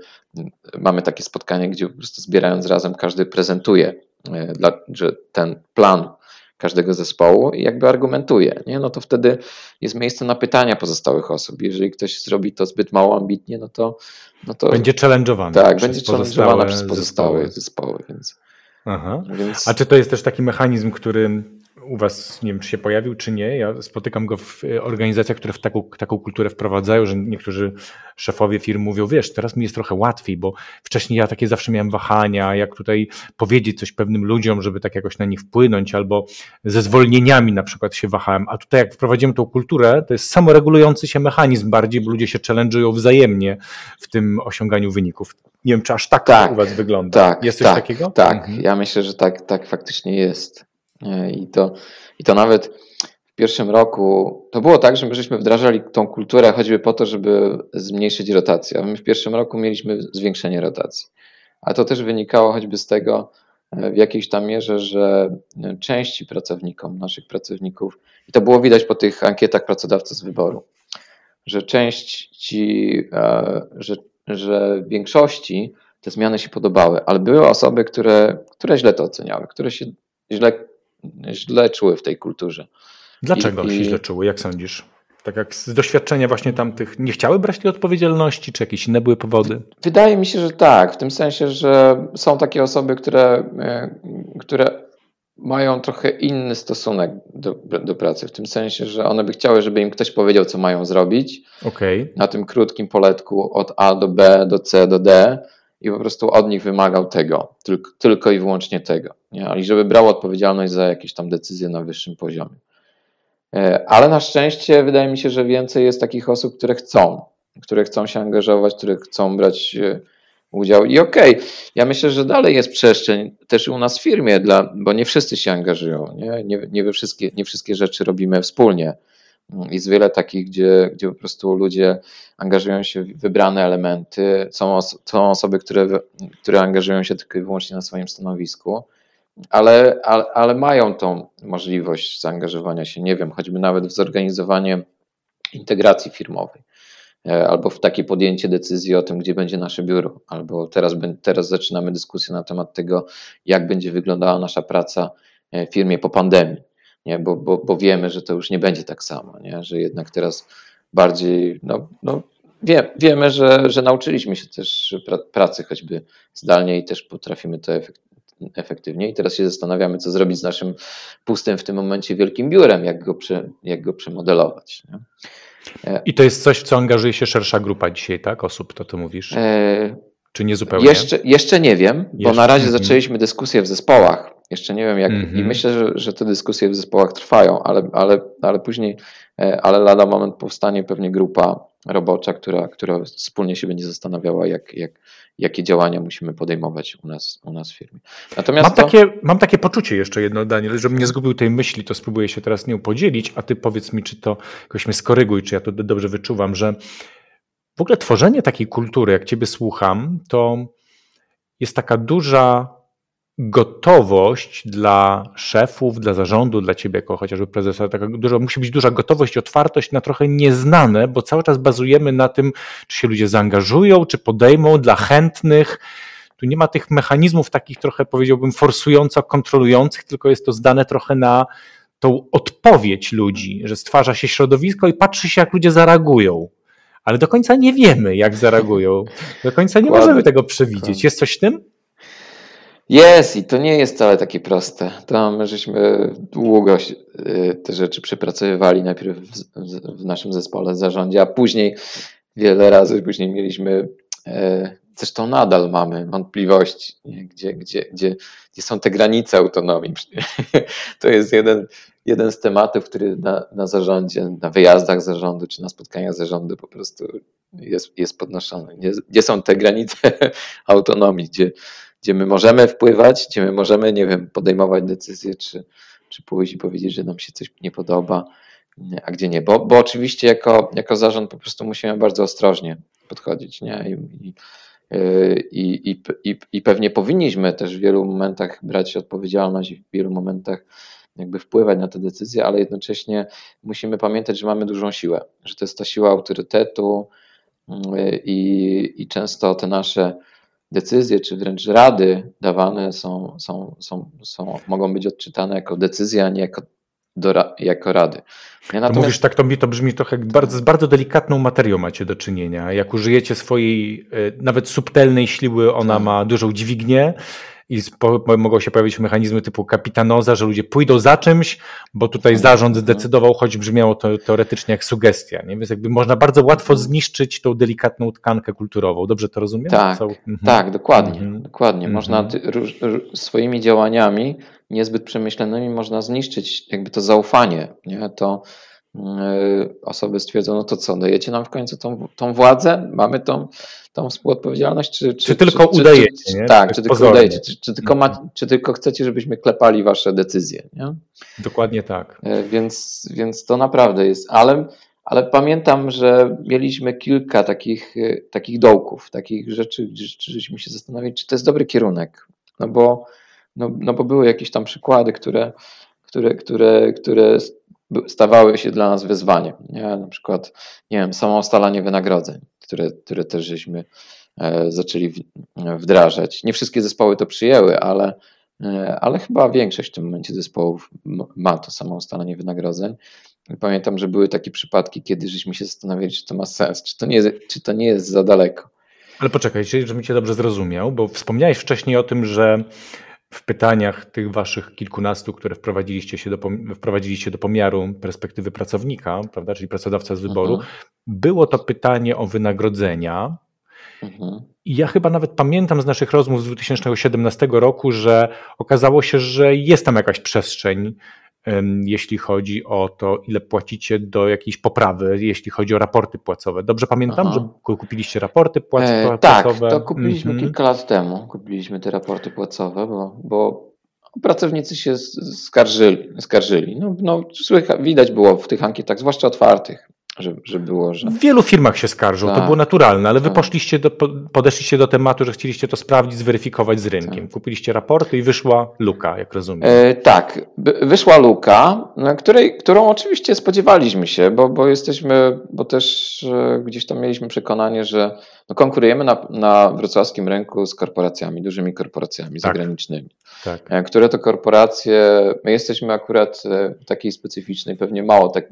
mamy takie spotkanie, gdzie po prostu zbierając razem, każdy prezentuje, e, dla, że ten plan każdego zespołu i jakby argumentuje, nie? no to wtedy jest miejsce na pytania pozostałych osób. Jeżeli ktoś zrobi to zbyt mało ambitnie, no to. No to będzie challenge'owany. Tak, będzie challenge'owany przez pozostałe zespoły. zespoły więc, Aha. Więc... A czy to jest też taki mechanizm, który u Was, nie wiem, czy się pojawił, czy nie. Ja spotykam go w e, organizacjach, które w taką, taką kulturę wprowadzają, że niektórzy szefowie firm mówią, wiesz, teraz mi jest trochę łatwiej, bo wcześniej ja takie zawsze miałem wahania, jak tutaj powiedzieć coś pewnym ludziom, żeby tak jakoś na nich wpłynąć, albo ze zwolnieniami na przykład się wahałem. A tutaj jak wprowadzimy tą kulturę, to jest samoregulujący się mechanizm bardziej, bo ludzie się challenge'ują wzajemnie w tym osiąganiu wyników. Nie wiem, czy aż tak, tak u Was wygląda. Tak, jest coś tak, takiego? Tak, mhm. ja myślę, że tak, tak faktycznie jest. I to, I to nawet w pierwszym roku to było tak, że my żeśmy wdrażali tą kulturę choćby po to, żeby zmniejszyć rotację. A my w pierwszym roku mieliśmy zwiększenie rotacji. A to też wynikało choćby z tego, e, w jakiejś tam mierze, że części pracownikom, naszych pracowników, i to było widać po tych ankietach pracodawcy z wyboru, że część ci, e, że, że większości te zmiany się podobały, ale były osoby, które, które źle to oceniały, które się źle źle czuły w tej kulturze. Dlaczego I, się źle czuły, jak sądzisz? Tak jak z doświadczenia właśnie tamtych, nie chciały brać tej odpowiedzialności, czy jakieś inne były powody? Wydaje mi się, że tak, w tym sensie, że są takie osoby, które, e, które mają trochę inny stosunek do, do pracy, w tym sensie, że one by chciały, żeby im ktoś powiedział, co mają zrobić okay. na tym krótkim poletku od A do B, do C, do D i po prostu od nich wymagał tego, tylko, tylko i wyłącznie tego. Nie? I żeby brał odpowiedzialność za jakieś tam decyzje na wyższym poziomie. E, ale na szczęście wydaje mi się, że więcej jest takich osób, które chcą, które chcą się angażować, które chcą brać e, udział. I okej, okay, ja myślę, że dalej jest przestrzeń też u nas w firmie, dla, bo nie wszyscy się angażują, nie, nie, nie, wszystkie, nie wszystkie rzeczy robimy wspólnie. Jest wiele takich, gdzie, gdzie po prostu ludzie angażują się w wybrane elementy. Są, os są osoby, które, które angażują się tylko i wyłącznie na swoim stanowisku, ale, ale, ale mają tą możliwość zaangażowania się, nie wiem, choćby nawet w zorganizowanie integracji firmowej e, albo w takie podjęcie decyzji o tym, gdzie będzie nasze biuro, albo teraz, teraz zaczynamy dyskusję na temat tego, jak będzie wyglądała nasza praca e, w firmie po pandemii nie? Bo, bo, bo wiemy, że to już nie będzie tak samo, nie? że jednak teraz bardziej, no, no wie, wiemy, że, że nauczyliśmy się też pracy choćby zdalnie i też potrafimy to efektywnie i teraz się zastanawiamy, co zrobić z naszym pustym w tym momencie wielkim biurem, jak go, prze, jak go przemodelować. Nie? I to jest coś, w co angażuje się szersza grupa dzisiaj, tak? Osób, to ty mówisz? E... Czy nie zupełnie? Jeszcze, jeszcze nie wiem, jeszcze? bo na razie mhm. zaczęliśmy dyskusję w zespołach jeszcze nie wiem jak, mm -hmm. i mhm. myślę, że, że te dyskusje w zespołach trwają, ale, ale, ale później, e, ale lada moment powstanie pewnie grupa robocza, która, która wspólnie się będzie zastanawiała, jak, jak, jakie działania musimy podejmować u nas, u nas w firmie. Natomiast mam, to... takie, mam takie poczucie jeszcze jedno, Daniel, żebym nie zgubił tej myśli, to spróbuję się teraz nią podzielić, a ty powiedz mi, czy to jakoś mnie skoryguj, czy ja to dobrze wyczuwam, że w ogóle tworzenie takiej kultury, jak ciebie słucham, to jest taka duża gotowość dla szefów, dla zarządu, dla ciebie jako chociażby prezesa, taka duża, musi być duża gotowość i otwartość na trochę nieznane, bo cały czas bazujemy na tym, czy się ludzie zaangażują, czy podejmą dla chętnych. Tu nie ma tych mechanizmów takich trochę powiedziałbym forsująco kontrolujących, tylko jest to zdane trochę na tą odpowiedź ludzi, że stwarza się środowisko i patrzy się, jak ludzie zareagują. Ale do końca nie wiemy, jak zareagują. Do końca nie możemy tego przewidzieć. Jest coś w tym? Jest i to nie jest wcale takie proste. Tam żeśmy długo y, te rzeczy przepracowywali najpierw w, naszym zespole zarządzie, a później wiele razy później mieliśmy, e, zresztą nadal mamy wątpliwości, gdzie, gdzie, gdzie, gdzie są te granice autonomii. To jest jeden, jeden z tematów, który na, na zarządzie, na wyjazdach zarządu czy na spotkaniach zarządu po prostu jest, jest podnoszony. Gdzie, są te granice autonomii, gdzie gdzie my możemy wpływać, gdzie my możemy, nie wiem, podejmować decyzje, czy, czy pójść i powiedzieć, że nam się coś nie podoba, a gdzie nie. Bo, bo oczywiście jako, jako zarząd po prostu musimy bardzo ostrożnie podchodzić, nie? I, i, i, i, i, i pewnie powinniśmy też w wielu momentach brać odpowiedzialność i w wielu momentach jakby wpływać na te decyzje, ale jednocześnie musimy pamiętać, że mamy dużą siłę, że to jest ta siła autorytetu i, i często te nasze decyzje, czy wręcz rady dawane są, są, są, są, mogą być odczytane jako decyzje, a nie jako, do, jako rady. Ja natomiast... mówisz tak, to mi to brzmi trochę bardzo, z bardzo delikatną materią macie do czynienia. Jak użyjecie swojej e, nawet subtelnej siły, ona tak. ma dużą dźwignię, i mogą się pojawić mechanizmy typu kapitanoza, że ludzie pójdą za czymś, bo tutaj zarząd zdecydował, choć brzmiało to teoretycznie jak sugestia. Nie? Więc jakby można bardzo łatwo zniszczyć tą delikatną tkankę kulturową. Dobrze to rozumiem? Tak, mhm. tak dokładnie. Mhm. dokładnie. Można mhm. swoimi działaniami niezbyt przemyślanymi można zniszczyć jakby to zaufanie. Nie? To osoby stwierdzą, no to co, dajecie nam w końcu tą, tą władzę? Mamy tą tą współodpowiedzialność, czy, czy, czy tylko czy, udajecie? Czy, tak, czy tylko udajecie, czy, czy, tylko ma, czy tylko chcecie, żebyśmy klepali wasze decyzje. Nie? Dokładnie tak. E, więc, więc to naprawdę jest, ale, ale pamiętam, że mieliśmy kilka takich, e, takich dołków, takich rzeczy, gdzie żeśmy się zastanawiali, czy to jest dobry kierunek. No bo, no, no bo były jakieś tam przykłady, które, które, które, które stawały się dla nas wyzwaniem. Nie? Na przykład, nie wiem, samo ustalanie wynagrodzeń które, które też żeśmy e, zaczęli wdrażać. Nie wszystkie zespoły to przyjęły, ale, e, ale chyba większość w tym momencie zespołów ma to samo ustalenie wynagrodzeń. Pamiętam, że były takie przypadki, kiedy żeśmy się zastanawiali, czy to ma sens, czy to nie, czy to nie jest za daleko. Ale poczekaj, żebym cię dobrze zrozumiał, bo wspomniałeś wcześniej o tym, że w pytaniach tych waszych kilkunastu, które wprowadziliście, się do, wprowadziliście do pomiaru perspektywy pracownika, prawda, czyli pracodawca z wyboru, mhm. było to pytanie o wynagrodzenia. Mhm. I ja chyba nawet pamiętam z naszych rozmów z 2017 roku, że okazało się, że jest tam jakaś przestrzeń jeśli chodzi o to, ile płacicie do jakiejś poprawy, jeśli chodzi o raporty płacowe. Dobrze pamiętam, Aha. że kupiliście raporty płac e, płacowe? Tak, to kupiliśmy mm -hmm. kilka lat temu. Kupiliśmy te raporty płacowe, bo, bo pracownicy się skarżyli. skarżyli. No, no, widać było w tych ankietach, zwłaszcza otwartych, że, że było, że... W wielu firmach się skarżą, tak, to było naturalne, ale wy tak. poszliście do, podeszliście do tematu, że chcieliście to sprawdzić, zweryfikować z rynkiem. Tak. Kupiliście raporty i wyszła luka, jak rozumiem. E, tak, wyszła luka, której, którą oczywiście spodziewaliśmy się, bo, bo jesteśmy, bo też e, gdzieś tam mieliśmy przekonanie, że no konkurujemy na, na wrocławskim rynku z korporacjami, dużymi korporacjami tak. zagranicznymi. Tak. E, które to korporacje, my jesteśmy akurat e, takiej specyficznej, pewnie mało tak.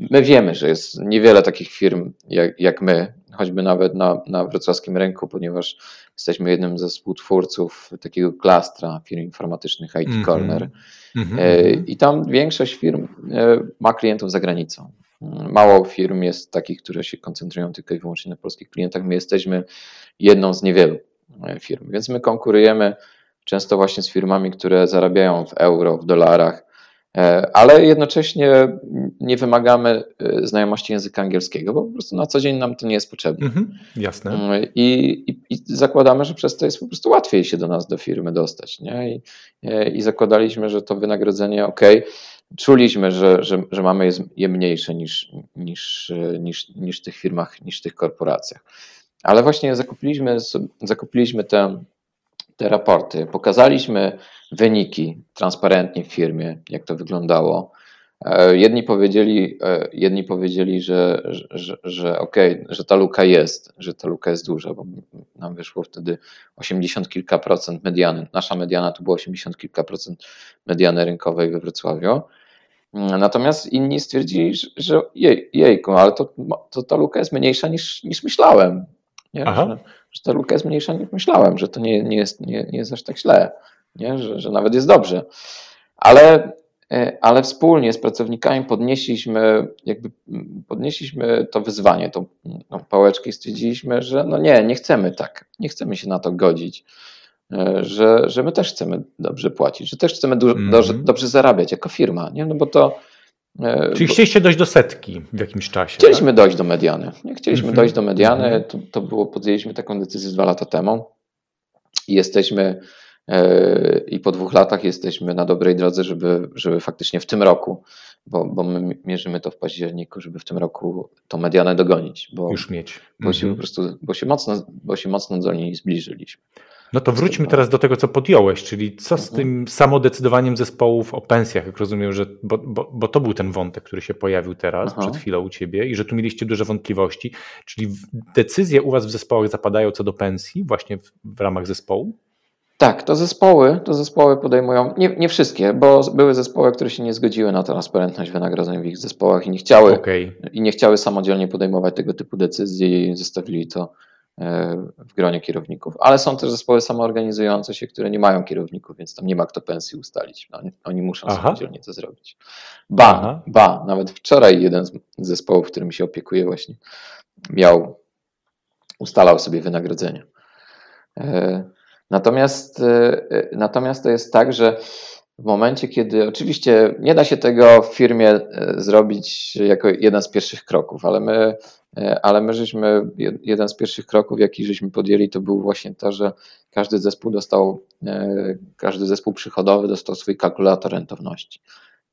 My wiemy, że jest niewiele takich firm jak, jak my, choćby nawet na, na wrocławskim rynku, ponieważ jesteśmy jednym ze współtwórców takiego klastra firm informatycznych IT mm -hmm. Corner. Mm -hmm. I tam większość firm ma klientów za granicą. Mało firm jest takich, które się koncentrują tylko i wyłącznie na polskich klientach. My jesteśmy jedną z niewielu firm, więc my konkurujemy często właśnie z firmami, które zarabiają w euro, w dolarach, e, ale jednocześnie nie wymagamy e, znajomości języka angielskiego, bo po prostu na co dzień nam to nie jest potrzebne. Mhm, jasne. Mm, I, i, I, zakładamy, że przez to jest po prostu łatwiej się do nas, do firmy dostać. Nie? I, e, i zakładaliśmy, że to wynagrodzenie, ok, czuliśmy, że, że, że mamy je mniejsze niż, niż, niż, niż w tych firmach, niż w tych korporacjach. Ale właśnie zakupiliśmy, zakupiliśmy te te raporty, pokazaliśmy wyniki transparentnie w firmie, jak to wyglądało. E, jedni powiedzieli, e, jedni powiedzieli że, że, że okej, okay, że ta luka jest, że ta luka jest duża, bo nam wyszło wtedy 80 kilka procent mediany. Nasza mediana to było 80 kilka procent mediany rynkowej we Wrocławiu. Natomiast inni stwierdzili, że jej, jejku, ale to, to ta luka jest mniejsza niż, niż myślałem. Nie? Że, że ta luka jest mniejsza niż myślałem, że to nie, nie, jest, nie, nie jest aż tak źle, nie? Że, że nawet jest dobrze. Ale, e, ale wspólnie z pracownikami podnieśliśmy, jakby podnieśliśmy to wyzwanie, tą, tą pałeczkę i stwierdziliśmy, że no nie, nie chcemy tak, nie chcemy się na to godzić. E, że, że my też chcemy dobrze płacić, że też chcemy mm -hmm. dobrze zarabiać jako firma, nie? No bo to, Czyli chcieliście dojść do setki w jakimś czasie? Chcieliśmy tak? dojść do mediany. Nie chcieliśmy mm -hmm. dojść do mediany. Mhm. To, to było, podjęliśmy taką decyzję dwa lata temu i jesteśmy yy, i po dwóch latach jesteśmy na dobrej drodze, żeby, żeby faktycznie w tym roku, bo, bo my mierzymy to w październiku, żeby w tym roku tą medianę dogonić. Bo, Już mieć. Bo, mm -hmm. się mhm. po prostu, bo, się mocno, bo się mocno do niej zbliżyliśmy. No to wróćmy teraz do tego, co podjąłeś, czyli co z tym samodecydowaniem zespołów o pensjach, jak rozumiem, że, bo, bo, bo to był ten wątek, który się pojawił teraz, Aha. przed chwilą u ciebie i że tu mieliście duże wątpliwości, czyli decyzje u was w zespołach zapadają co do pensji właśnie w, w ramach zespołu? Tak, to zespoły, to zespoły podejmują, nie, nie wszystkie, bo były zespoły, które się nie zgodziły na transparentność wynagrodzeń w ich zespołach i nie chciały, okay. i nie chciały samodzielnie podejmować tego typu decyzji i zostawili to w gronie kierowników. Ale są też zespoły samoorganizujące się, które nie mają kierowników, więc tam nie ma kto pensji ustalić. Oni, oni muszą Aha. samodzielnie to zrobić. Ba, Aha. ba, nawet wczoraj jeden z zespołów, którym się opiekuje właśnie, miał, ustalał sobie wynagrodzenie. E, natomiast, e, natomiast to jest tak, że w momencie, kiedy oczywiście nie da się tego w firmie zrobić jako jeden z pierwszych kroków, ale my E, ale my żeśmy, jeden z pierwszych kroków, jaki żeśmy podjęli, to był właśnie to, że każdy zespół dostał, e, każdy zespół przychodowy dostał swój kalkulator rentowności.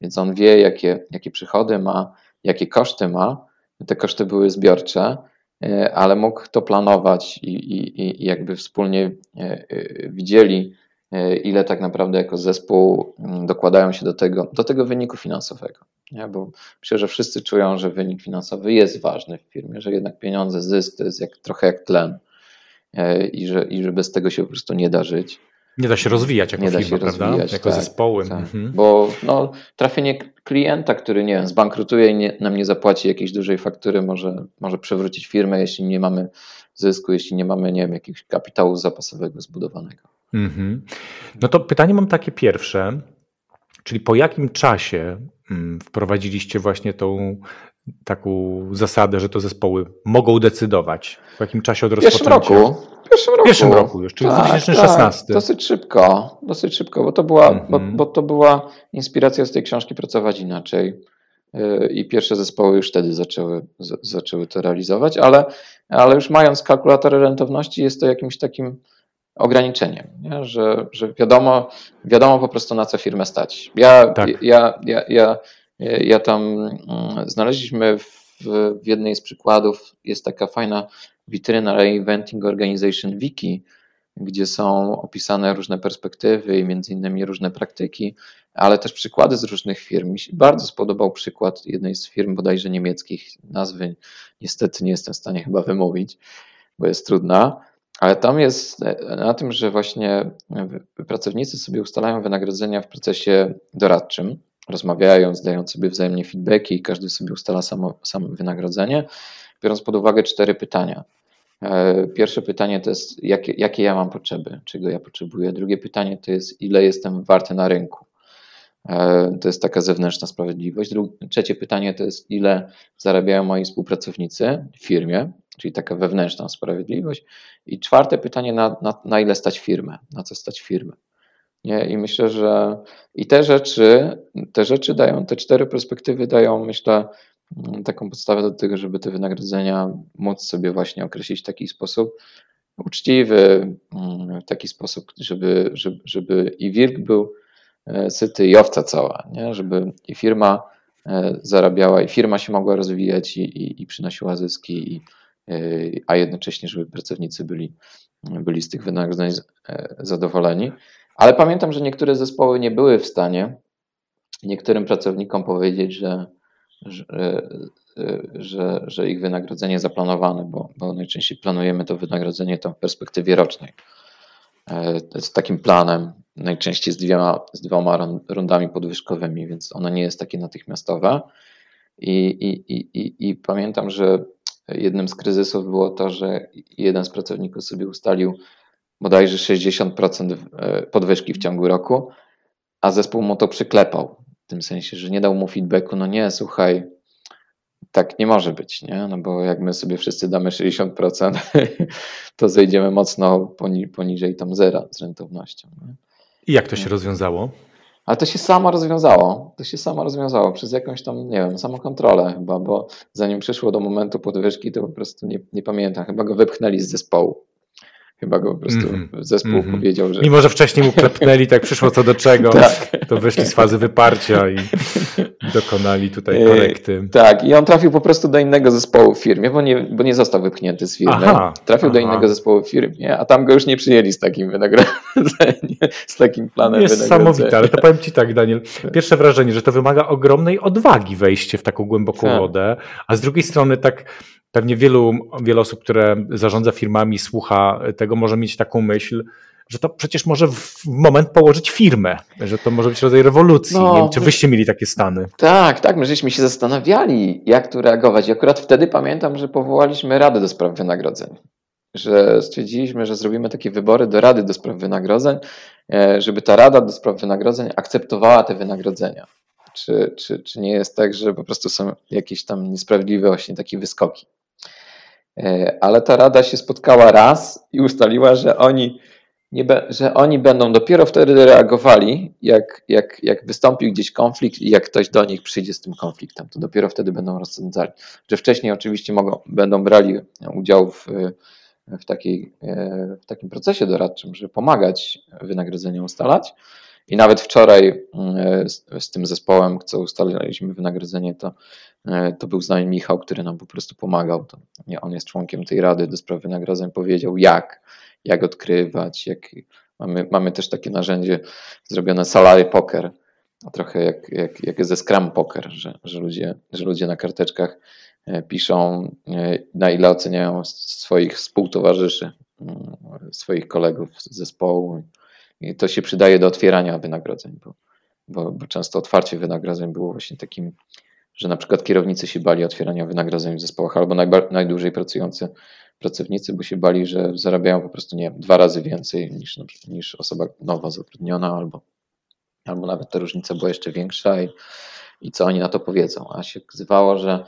Więc on wie, jakie, jakie przychody ma, jakie koszty ma. Te koszty były zbiorcze, e, ale mógł to planować i, i, i jakby wspólnie widzieli, ile tak naprawdę jako zespół mm, dokładają się do tego, do tego wyniku finansowego. Nie? Bo myślę, że wszyscy czują, że wynik finansowy jest ważny w firmie, że jednak pieniądze, zysk to jest jak, trochę jak tlen e, i że, i że bez tego się po prostu nie da żyć. Nie da się rozwijać jako nie firma, da się prawda? Rozwijać, jako tak, zespoły. Tak. Mhm. Bo no, trafienie klienta, który nie wiem, zbankrutuje i nie, nam nie zapłaci jakiejś dużej faktury, może, może przewrócić firmę, jeśli nie mamy zysku, jeśli nie mamy nie wiem, jakiegoś kapitału zapasowego zbudowanego. Mhm. No to pytanie mam takie pierwsze, czyli po jakim czasie Mm, wprowadziliście właśnie tą taką zasadę, że to zespoły mogą decydować? W jakim czasie od W pierwszym rozpoczęcia? roku. W pierwszym roku, W pierwszym roku już, czyli tak, 2016. Tak, dosyć szybko, dosyć szybko, bo to, była, bo, Mhm. bo to była inspiracja z tej książki Pracować Inaczej. Yy, I pierwsze zespoły już wtedy zaczęły, z, zaczęły to realizować, ale, ale już mając kalkulatory rentowności, jest to jakimś takim ograniczeniem, nie? Że, że wiadomo, wiadomo po prostu na co firmę stać. Ja, Tak. ja, ja, ja, ja tam mm, znaleźliśmy w, w jednej z przykładów, jest taka fajna witryna Reinventing Organization Wiki, gdzie są opisane różne perspektywy i między innymi różne praktyki, ale też przykłady z różnych firm. Mi się bardzo spodobał przykład jednej z firm bodajże niemieckich, nazwy niestety nie jestem w stanie chyba wymówić, bo jest trudna, ale tam jest e, na tym, że właśnie pracownicy sobie ustalają wynagrodzenia w procesie doradczym, rozmawiają, zdają sobie wzajemnie feedbacki i każdy sobie ustala samo, samo wynagrodzenie, biorąc pod uwagę cztery pytania. E, Pierwsze pytanie to jest, jakie, jakie ja mam potrzeby, czego ja potrzebuję. Drugie pytanie to jest, ile jestem warty na rynku. E, To jest taka zewnętrzna sprawiedliwość. Dru- Trzecie pytanie to jest, ile zarabiają moi współpracownicy w firmie, czyli taka wewnętrzna sprawiedliwość. I czwarte pytanie, na, na, na ile stać firmę, na co stać firmę. Nie? I myślę, że i te rzeczy, te rzeczy dają, te cztery perspektywy dają, myślę, mm, taką podstawę do tego, żeby te wynagrodzenia móc sobie właśnie określić w taki sposób uczciwy, mm, w taki sposób, żeby, żeby, żeby i wilk był syty i owca cała, nie? żeby i firma e, zarabiała, i firma się mogła rozwijać i, i, i przynosiła zyski, i, e, a jednocześnie, żeby pracownicy byli, byli z tych wynagrodzeń e, zadowoleni. Ale pamiętam, że niektóre zespoły nie były w stanie niektórym pracownikom powiedzieć, że, że, e, że, że ich wynagrodzenie zaplanowane, bo, bo najczęściej planujemy to wynagrodzenie to w perspektywie rocznej. E, jest takim planem, najczęściej z dwiema, z dwoma run- rundami podwyżkowymi, więc ono nie jest takie natychmiastowe. I, i, i, i, I pamiętam, że jednym z kryzysów było to, że jeden z pracowników sobie ustalił bodajże 60% e, podwyżki w ciągu roku, a zespół mu to przyklepał. W tym sensie, że nie dał mu feedbacku, no nie, słuchaj, tak nie może być, nie? No bo jak my sobie wszyscy damy 60%, to zejdziemy mocno poni, poniżej tam zera z rentownością. Nie? I jak to się rozwiązało? Ale to się samo rozwiązało. To się samo rozwiązało przez jakąś tam, nie wiem, samokontrolę chyba, bo zanim przyszło do momentu podwyżki, to po prostu nie, nie pamiętam, chyba go wypchnęli z zespołu. Chyba go po prostu Mhm. zespół Mhm. powiedział, że Mimo, że wcześniej mu klepnęli, tak przyszło co do czego, Tak. to wyszli z fazy wyparcia i dokonali tutaj Ej, korekty. Tak, i on trafił po prostu do innego zespołu w firmie, bo nie, bo nie został wypchnięty z firmy. Aha, trafił do aha. innego zespołu w firmie, a tam go już nie przyjęli z takim wynagrodzeniem, z takim planem Niesamowite, wynagrodzenia. ale to powiem Ci tak, Daniel. Pierwsze wrażenie, że to wymaga ogromnej odwagi wejście w taką głęboką Tak. wodę, a z drugiej strony tak pewnie wielu, wiele osób, które zarządza firmami, słucha tego, może mieć taką myśl, że to przecież może w moment położyć firmę, że to może być rodzaj rewolucji. No, Nie wiem, czy wyście mieli takie stany? Tak, tak, my żeśmy się zastanawiali, jak tu reagować. I akurat wtedy pamiętam, że powołaliśmy Radę do Spraw Wynagrodzeń. Że stwierdziliśmy, że zrobimy takie wybory do Rady do Spraw Wynagrodzeń, e, żeby ta Rada do Spraw Wynagrodzeń akceptowała te wynagrodzenia. Czy, czy, czy nie jest tak, że po prostu są jakieś tam niesprawiedliwe właśnie takie wyskoki. E, Ale ta Rada się spotkała raz i ustaliła, że oni be, że oni będą dopiero wtedy reagowali, jak, jak, jak wystąpił gdzieś konflikt i jak ktoś do nich przyjdzie z tym konfliktem, to dopiero wtedy będą rozsądzali. Że wcześniej oczywiście mogą, będą brali udział w, w, takiej, e, w takim procesie doradczym, żeby pomagać wynagrodzenie ustalać. I nawet wczoraj e, z, z tym zespołem, co ustaliliśmy wynagrodzenie, to, e, to był z nami Michał, który nam po prostu pomagał. To on jest członkiem tej rady do spraw wynagrodzeń, powiedział jak, jak odkrywać, jak mamy, mamy też takie narzędzie zrobione salary poker, trochę jak, jak, jak ze Scrum Poker, że, że, ludzie, że ludzie na karteczkach e, piszą, e, na ile oceniają swoich współtowarzyszy, mm, swoich kolegów z zespołu. I to się przydaje do otwierania wynagrodzeń, bo, bo, bo często otwarcie wynagrodzeń było właśnie takim, że na przykład kierownicy się bali otwierania wynagrodzeń w zespołach albo najdłużej pracujący pracownicy, bo się bali, że zarabiają po prostu nie dwa razy więcej niż, niż osoba nowo zatrudniona, albo, albo nawet ta różnica była jeszcze większa i, i co oni na to powiedzą. A się okazywało, że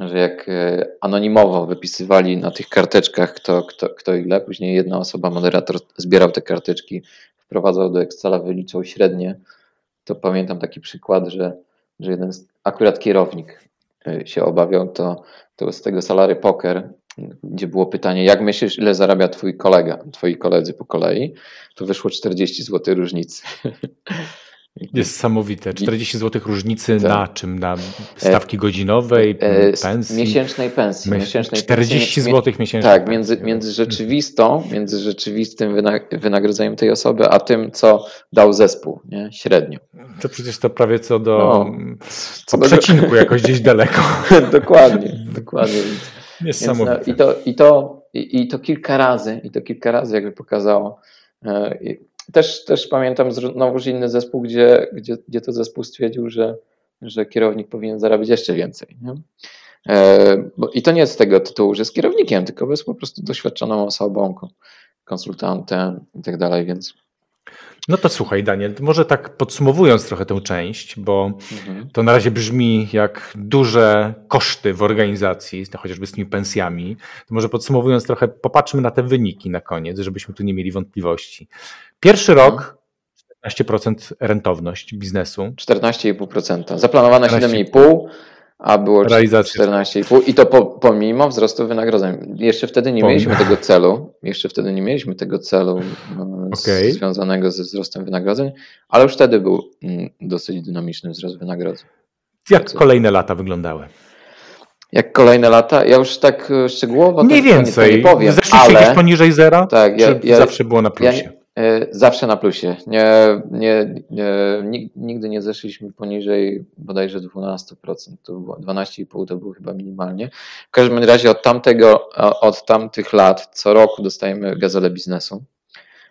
że jak e, anonimowo wypisywali na tych karteczkach kto, kto, kto ile, później jedna osoba, moderator zbierał te karteczki, wprowadzał do Excela, wyliczał średnie, to pamiętam taki przykład, że, że jeden akurat kierownik e, się obawiał, to, to z tego salary poker, gdzie było pytanie, jak myślisz, ile zarabia twój kolega, twoi koledzy po kolei, to wyszło 40 zł różnicy. Niesamowite. 40 zł różnicy tak. na czym? Na stawki godzinowej, e, pensji? Miesięcznej pensji. Miesięcznej 40 zł miesięcznie. Tak, między, między rzeczywistą, między rzeczywistym wynagrodzeniem tej osoby, a tym, co dał zespół, nie? średnio. To przecież to prawie co do no, co do przecinku jakoś gdzieś daleko. dokładnie, dokładnie. Niesamowite. Więc, no, i, to, i, to, i, I to kilka razy, i to kilka razy jakby pokazało, e, też, też pamiętam znowuż inny zespół, gdzie, gdzie, gdzie to zespół stwierdził, że, że kierownik powinien zarabiać jeszcze więcej. Nie? E, I to nie z tego tytułu, że jest kierownikiem, tylko jest po prostu doświadczoną osobą, konsultantem i tak dalej, więc no to słuchaj, Daniel, może tak podsumowując trochę tę część, bo mhm. to na razie brzmi jak duże koszty w organizacji, chociażby z tymi pensjami. To może podsumowując trochę, popatrzmy na te wyniki na koniec, żebyśmy tu nie mieli wątpliwości. Pierwszy mhm. rok 14% rentowność biznesu. 14,5%. Zaplanowane 7,5%, a było 14,5 i to po, pomimo wzrostu wynagrodzeń. Jeszcze wtedy nie mieliśmy tego celu, jeszcze wtedy nie mieliśmy tego celu no, okay. związanego ze wzrostem wynagrodzeń, ale już wtedy był mm, dosyć dynamiczny wzrost wynagrodzeń. Jak kolejne lata wyglądały? Jak kolejne lata? Ja już tak e, szczegółowo Mniej tak więcej. nie powiem. Zeszliście ale... poniżej zera? Tak. Ja, ja, zawsze było na plusie? Ja, zawsze na plusie. Nie, nie, nie, nigdy nie zeszliśmy poniżej bodajże 12%. To było 12,5% to było chyba minimalnie. W każdym razie od tamtego, od tamtych lat co roku dostajemy gazelę biznesu.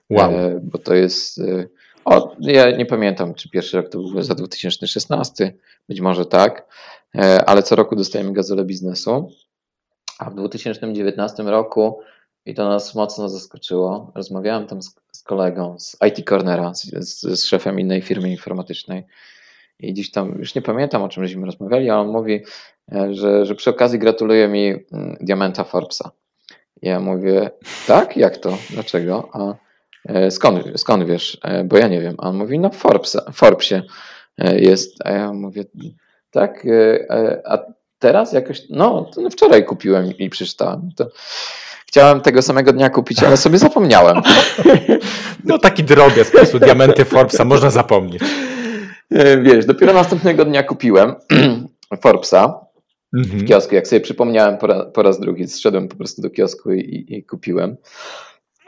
Wow. E, bo to jest. E, o, ja nie pamiętam, czy pierwszy rok to był za 2016, być może tak, ale co roku dostajemy gazelę biznesu. A w 2019 roku i to nas mocno zaskoczyło. Rozmawiałem tam z, z kolegą z IT Cornera, z, z, szefem innej firmy informatycznej. I dziś tam, już nie pamiętam o czym żeśmy rozmawiali, ale on mówi, e, że, że przy okazji gratuluje mi mm, diamenta Forbesa. Ja mówię, tak? Jak to? Dlaczego? A e, skąd, skąd wiesz? E, bo ja nie wiem. A on mówi, no Forbesa, Forbesie jest. A ja mówię, tak? A teraz jakoś, no, to wczoraj kupiłem i przeczytałem. To, Chciałem tego samego dnia kupić, ale sobie zapomniałem. No taki drobiazg, po prostu diamenty Forbesa, można zapomnieć. E, wiesz, dopiero następnego dnia kupiłem Forbesa w mhm. kiosku. Jak sobie przypomniałem po raz, po raz drugi, zszedłem po prostu do kiosku i, i kupiłem.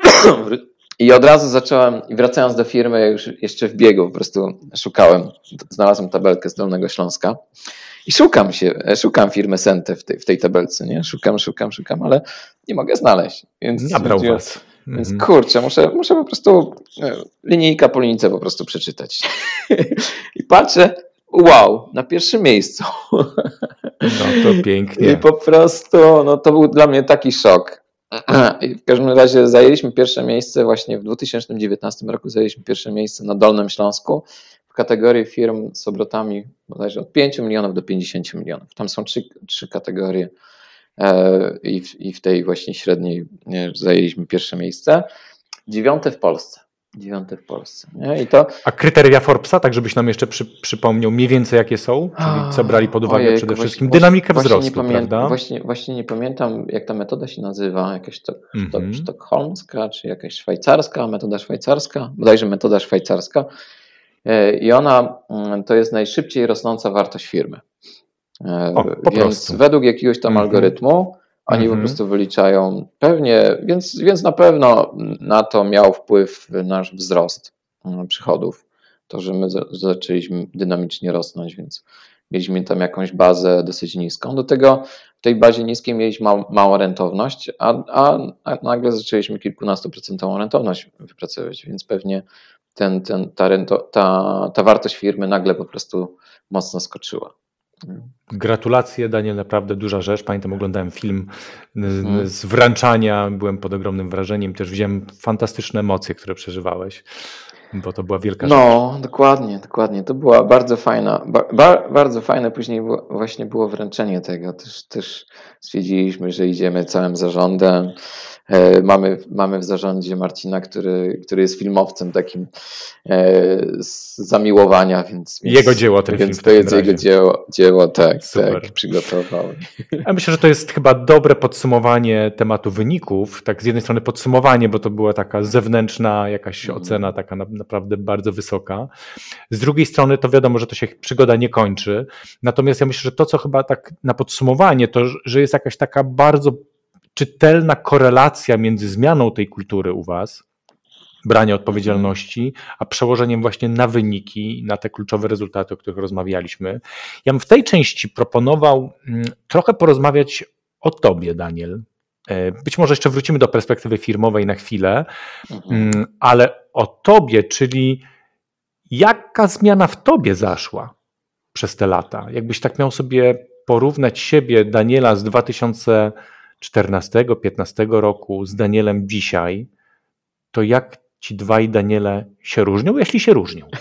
I od razu zacząłem, wracając do firmy, już jeszcze w biegu po prostu szukałem, znalazłem tabelkę z Dolnego Śląska i szukam się, szukam firmy Sente w tej, w tej tabelce, nie? Szukam, szukam, szukam, ale nie mogę znaleźć. Więc, Nabrał was. Więc mhm. kurczę, muszę, muszę po prostu linijka po linijce po prostu przeczytać. I patrzę, wow, na pierwszym miejscu. No to pięknie. I po prostu, no to był dla mnie taki szok. I w każdym razie zajęliśmy pierwsze miejsce właśnie w 2019 roku, zajęliśmy pierwsze miejsce na Dolnym Śląsku w kategorii firm z obrotami bodajże od 5 milionów do 50 milionów. Tam są trzy, trzy kategorie i w, i w tej właśnie średniej zajęliśmy pierwsze miejsce. Dziewiąte w Polsce dziewiąty w Polsce. Nie? I to... A kryteria Forbesa, tak żebyś nam jeszcze przy, przypomniał mniej więcej jakie są? Czyli co brali pod uwagę Ojej, przede wszystkim? Właśnie, Dynamikę właśnie wzrostu, nie prawda? Właśnie, właśnie nie pamiętam jak ta metoda się nazywa, jakaś to, mm -hmm. sztokholmska, czy jakaś szwajcarska, metoda szwajcarska, bodajże metoda szwajcarska e, i ona mm, to jest najszybciej rosnąca wartość firmy. E, o, Więc prostu. według jakiegoś tam -hmm. algorytmu oni po mhm. prostu wyliczają pewnie, więc, więc na pewno na to miał wpływ nasz wzrost mm, przychodów. To, że my zaczęliśmy dynamicznie rosnąć, więc mieliśmy tam jakąś bazę dosyć niską. Do tego w tej bazie niskiej mieliśmy mał, małą rentowność, a, a, a nagle zaczęliśmy kilkunastoprocentową rentowność wypracować, więc pewnie ten, ten, ta, rento, ta, ta wartość firmy nagle po prostu mocno skoczyła. Gratulacje, Daniel, naprawdę duża rzecz. Pamiętam, oglądałem film mhm. z wręczania, byłem pod ogromnym wrażeniem, też widziałem fantastyczne emocje, które przeżywałeś. Bo to była wielka no, rzecz. dokładnie, dokładnie. To była bardzo fajna, ba, bardzo fajne później było, właśnie było wręczenie tego. Też, też stwierdziliśmy, że idziemy całym zarządem. E, mamy, mamy w zarządzie Marcina, który, który jest filmowcem takim e, z zamiłowania, więc. Jego dzieło ten więc to jest jego dzieło, dzieło tak, Super. tak, przygotował. Ja myślę, że to jest chyba dobre podsumowanie tematu wyników. Tak, z jednej strony podsumowanie, bo to była taka zewnętrzna jakaś mm. ocena, taka na, naprawdę bardzo wysoka. Z drugiej strony to wiadomo, że to się przygoda nie kończy. Natomiast ja myślę, że to, co chyba tak na podsumowanie, to że jest jakaś taka bardzo czytelna korelacja między zmianą tej kultury u Was, brania odpowiedzialności, a przełożeniem właśnie na wyniki, na te kluczowe rezultaty, o których rozmawialiśmy. Ja bym w tej części proponował mm, trochę porozmawiać o Tobie, Daniel. E, być może jeszcze wrócimy do perspektywy firmowej na chwilę, mhm. Mm, ale o Tobie, czyli jaka zmiana w Tobie zaszła przez te lata? Jakbyś tak miał sobie porównać siebie, Daniela z 2000 14-15 roku z Danielem dzisiaj, to jak ci dwaj Daniele się różnią, jeśli się różnią?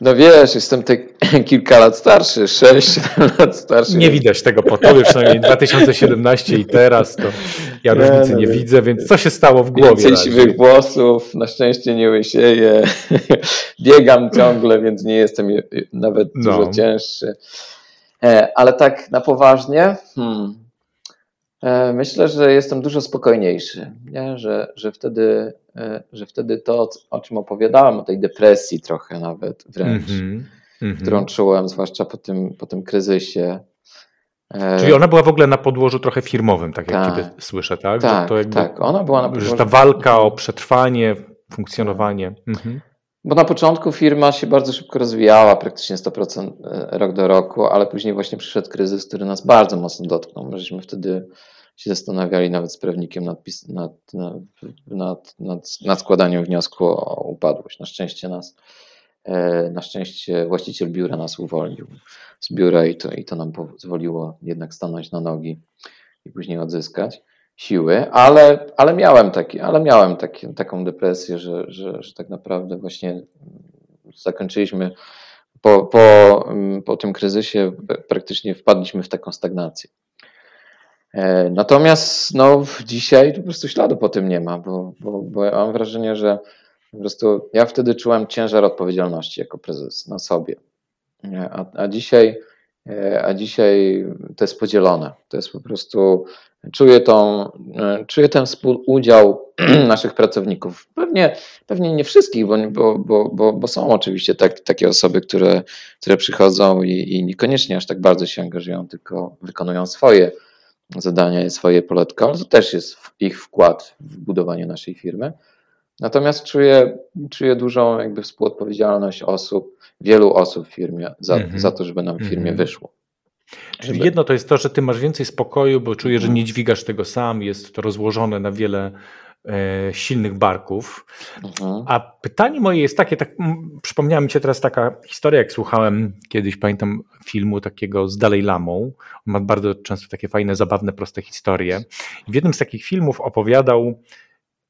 No wiesz, jestem te kilka lat starszy, 6 lat starszy. Nie widać tego po tobie, przynajmniej 2017 i teraz to ja różnicy nie, nie, nie widzę, więc co się stało w głowie? Więcej siwych włosów, na szczęście nie łysieję, biegam ciągle, więc nie jestem nawet no. dużo cięższy. E, ale tak na poważnie, hmm, myślę, że jestem dużo spokojniejszy, nie? Że, że, wtedy, e, że wtedy to, o czym opowiadałem, o tej depresji trochę nawet wręcz, mm -hmm. którą czułem, zwłaszcza po tym, po tym kryzysie. E, Czyli ona była w ogóle na podłożu trochę firmowym, tak jak tak, Ciebie słyszę, tak? Tak, tak. Ona była na podłożu... Że ta walka o przetrwanie, funkcjonowanie. Mhm. Bo na początku firma się bardzo szybko rozwijała, praktycznie 100% rok do roku, ale później właśnie przyszedł kryzys, który nas bardzo mocno dotknął. Myśmy wtedy się zastanawiali nawet z prawnikiem nad, nad, nad, nad, nad składaniem wniosku o upadłość. Na szczęście nas, e, na szczęście właściciel biura nas uwolnił z biura i to, i to nam pozwoliło jednak stanąć na nogi i później odzyskać siły, ale, ale miałem, taki, ale miałem taki, taką depresję, że, że, że tak naprawdę właśnie zakończyliśmy po, po, po tym kryzysie praktycznie wpadliśmy w taką stagnację. E, natomiast no, dzisiaj po prostu śladu po tym nie ma, bo, bo, bo ja mam wrażenie, że po prostu ja wtedy czułem ciężar odpowiedzialności jako prezes na sobie. A, a, dzisiaj, e, a dzisiaj to jest podzielone. To jest po prostu, czuję, tą, e, czuję ten współudział naszych pracowników. Pewnie, pewnie nie wszystkich, bo, bo, bo, bo są oczywiście tak, takie osoby, które, które przychodzą i, i niekoniecznie aż tak bardzo się angażują, tylko wykonują swoje zadania i swoje poletko, ale to też jest ich wkład w budowanie naszej firmy. Natomiast czuję, czuję dużą jakby współodpowiedzialność osób, wielu osób w firmie za, mm -hmm. za to, żeby nam w firmie mm -hmm. wyszło. Czyli żeby... jedno to jest to, że ty masz więcej spokoju, bo czuję, że mhm. nie dźwigasz tego sam, jest to rozłożone na wiele silnych barków. Mhm. A pytanie moje jest takie, tak, przypomniała mi się teraz taka historia, jak słuchałem kiedyś, pamiętam filmu takiego z Dalej Lamą. On ma bardzo często takie fajne, zabawne, proste historie. I w jednym z takich filmów opowiadał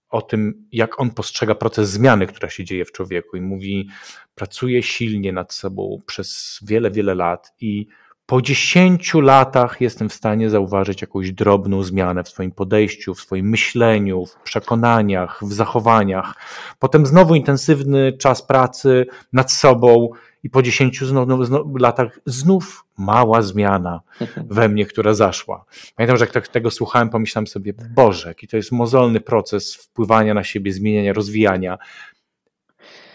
o tym, jak on postrzega proces zmiany, która się dzieje w człowieku i mówi, pracuje silnie nad sobą przez wiele, wiele lat i po dziesięciu latach jestem w stanie zauważyć jakąś drobną zmianę w swoim podejściu, w swoim myśleniu, w przekonaniach, w zachowaniach. Potem znowu intensywny czas pracy nad sobą i po dziesięciu znowu, znowu latach znów mała zmiana we mnie, która zaszła. Pamiętam, że jak tak tego słuchałem, pomyślałem sobie, Boże, jaki to jest mozolny proces wpływania na siebie, zmieniania, rozwijania.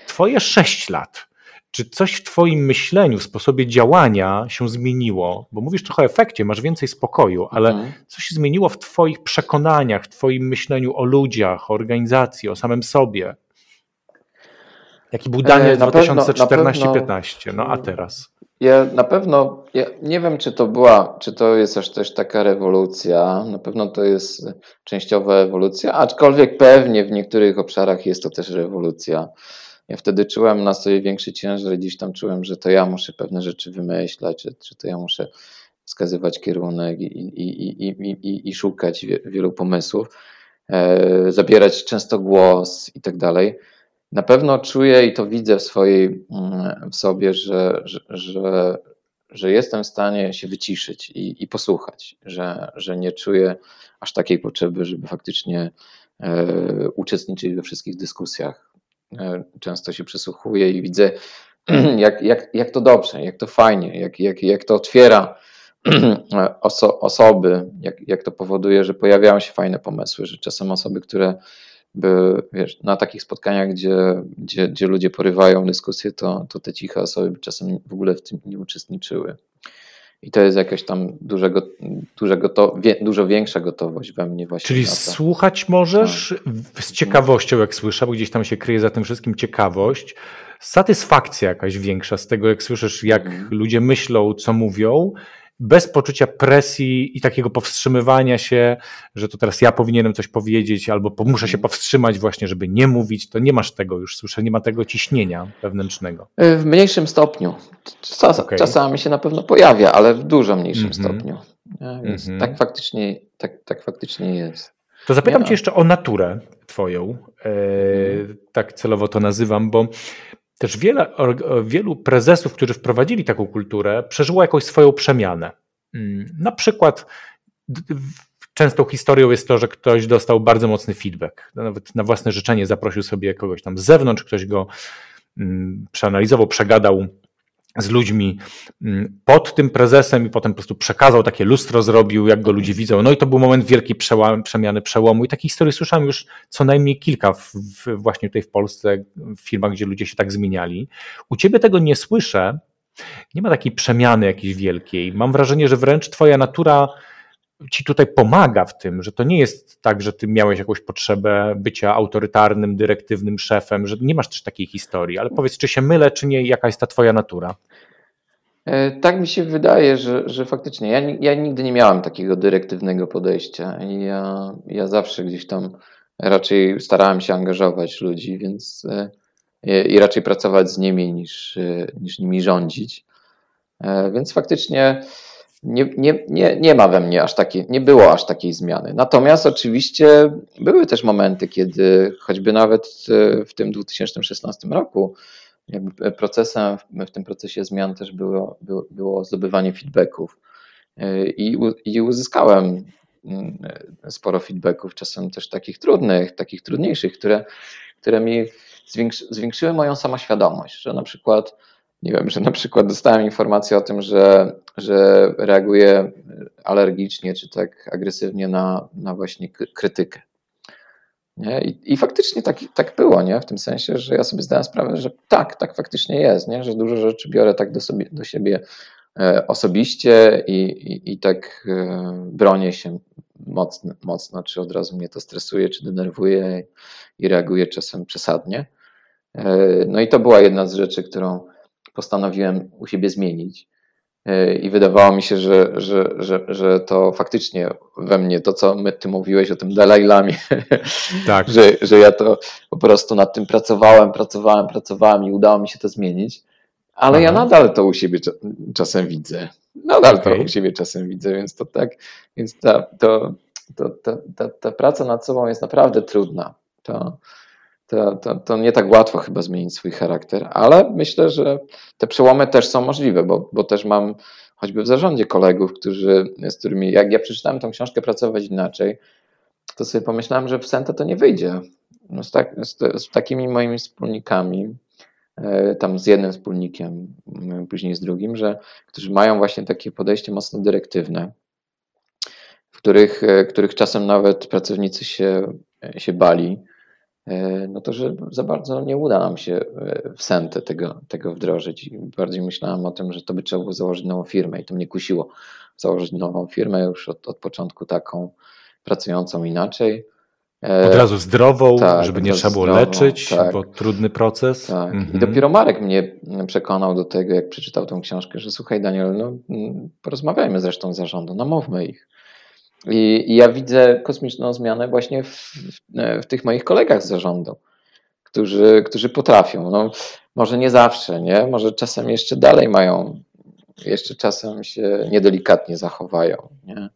Twoje sześć lat czy coś w Twoim myśleniu, w sposobie działania się zmieniło? Bo mówisz trochę o efekcie, masz więcej spokoju, ale mhm. co się zmieniło w Twoich przekonaniach, w Twoim myśleniu o ludziach, o organizacji, o samym sobie? Jaki był Daniel 2014-15, no a teraz? Ja na pewno, ja nie wiem, czy to była, czy to jest aż też taka rewolucja. Na pewno to jest częściowa ewolucja, aczkolwiek pewnie w niektórych obszarach jest to też rewolucja. Ja wtedy czułem na sobie większy ciężar, gdzieś tam czułem, że to ja muszę pewne rzeczy wymyślać, że, to ja muszę wskazywać kierunek i, i, i, i, i szukać wielu pomysłów, e, zabierać często głos i tak dalej. na pewno czuję i to widzę w swojej, mm, w sobie, że, że, że, że jestem w stanie się wyciszyć i, i posłuchać, że, że nie czuję aż takiej potrzeby, żeby faktycznie e, uczestniczyć we wszystkich dyskusjach. E, często się przysłuchuję i widzę, jak, jak, jak to dobrze, jak to fajnie, jak, jak, jak to otwiera oso, osoby, jak, jak to powoduje, że pojawiają się fajne pomysły, że czasem osoby, które by, wiesz, na takich spotkaniach, gdzie, gdzie, gdzie ludzie porywają dyskusję, to, to te ciche osoby by czasem w ogóle w tym nie uczestniczyły. I to jest jakaś tam dużego, dużego to, wie, dużo większa gotowość we mnie właśnie. Czyli słuchać możesz tak. z ciekawością, jak słyszę, bo gdzieś tam się kryje za tym wszystkim ciekawość, satysfakcja jakaś większa z tego, jak słyszysz, jak mhm. ludzie myślą, co mówią, bez poczucia presji i takiego powstrzymywania się, że to teraz ja powinienem coś powiedzieć, albo muszę się mhm. powstrzymać właśnie, żeby nie mówić, to nie masz tego już, słyszę, nie ma tego ciśnienia wewnętrznego. E, w mniejszym stopniu. Czas, okay. Czasami się na pewno pojawia, ale w dużo mniejszym mm -hmm. stopniu. Więc mm -hmm. tak, faktycznie, tak, tak faktycznie jest. To zapytam Cię jeszcze o naturę Twoją. E, mm. Tak celowo to nazywam, bo też wiele, wielu prezesów, którzy wprowadzili taką kulturę, przeżyło jakąś swoją przemianę. Mm, na przykład częstą historią jest to, że ktoś dostał bardzo mocny feedback. Nawet na własne życzenie zaprosił sobie kogoś tam z zewnątrz, ktoś go mm, przeanalizował, przegadał z ludźmi mm, pod tym prezesem i potem po prostu przekazał takie lustro, zrobił, jak go ludzie widzą. No i to był moment wielkiej przemiany, przełomu. I takich historii słyszałem już co najmniej kilka w, w, właśnie tutaj w Polsce, w firmach, gdzie ludzie się tak zmieniali. U ciebie tego nie słyszę. Nie ma takiej przemiany jakiejś wielkiej. Mam wrażenie, że wręcz twoja natura ci tutaj pomaga w tym, że to nie jest tak, że ty miałeś jakąś potrzebę bycia autorytarnym, dyrektywnym szefem, że nie masz też takiej historii, ale powiedz, czy się mylę, czy nie, jaka jest ta twoja natura? E, tak mi się wydaje, że, że faktycznie ja, ja nigdy nie miałem takiego dyrektywnego podejścia. Ja, ja zawsze gdzieś tam raczej starałem się angażować ludzi, więc e, i raczej pracować z nimi niż, e, niż nimi rządzić. Więc faktycznie nie, nie, nie, nie ma we mnie aż takiej, nie było aż takiej zmiany. Natomiast oczywiście były też momenty, kiedy choćby nawet e, w tym 2016 roku, jakby procesem, w tym procesie zmian też było, było, było zdobywanie feedbacków. E, I, I uzyskałem mm, sporo feedbacków, czasem też takich trudnych, takich trudniejszych, które, które mi zwiększyły moją samoświadomość, że na przykład nie wiem, że na przykład dostałem informację o tym, że, że reaguję alergicznie czy tak agresywnie na, na właśnie krytykę. Nie? I, I, faktycznie tak, tak było, nie? w tym sensie, że ja sobie zdałem sprawę, że tak, tak faktycznie jest, nie? że dużo rzeczy biorę tak do, sobie, do siebie e, osobiście i, i, i tak e, bronię się mocno, mocno, czy od razu mnie to stresuje, czy denerwuje i reaguję czasem przesadnie. E, no i to była jedna z rzeczy, którą postanowiłem u siebie zmienić. E, I wydawało mi się, że, że, że, że to faktycznie we mnie, to co my, ty mówiłeś o tym Dalai Lamie, tak. że, że ja to po prostu nad tym pracowałem, pracowałem, pracowałem i udało mi się to zmienić. Ale Aha. ja nadal to u siebie czasem widzę. Nadal okay. to u siebie czasem widzę, więc to tak, więc ta, to, to, ta, ta, ta praca nad sobą jest naprawdę trudna. To, to, to, to, nie tak łatwo chyba zmienić swój charakter, ale myślę, że te przełomy też są możliwe, bo, bo też mam choćby w zarządzie kolegów, którzy, z którymi, jak ja przeczytałem tą książkę Pracować Inaczej, to sobie pomyślałem, że w Senta to nie wyjdzie. No z, tak, z, z, takimi moimi wspólnikami, e, tam z jednym wspólnikiem, później z drugim, że, którzy mają właśnie takie podejście mocno dyrektywne, w których, e, których czasem nawet pracownicy się, się bali, E, no to że za bardzo nie uda nam się e, w sentę tego, tego wdrożyć. I bardziej myślałem o tym, że to by trzeba było założyć nową firmę i to mnie kusiło założyć nową firmę już od, od początku taką pracującą inaczej. E, od razu zdrową, tak, żeby nie trzeba było zdrową, leczyć, tak. bo trudny proces. Tak. Mhm. I dopiero Marek mnie przekonał do tego, jak przeczytał tę książkę, że słuchaj Daniel, no porozmawiajmy zresztą z zarządu, namówmy ich. I, I, ja widzę kosmiczną zmianę właśnie w, w, tych moich kolegach z zarządu, którzy, którzy potrafią. No, może nie zawsze, nie? Może czasem jeszcze dalej mają, jeszcze czasem się niedelikatnie zachowają, nie?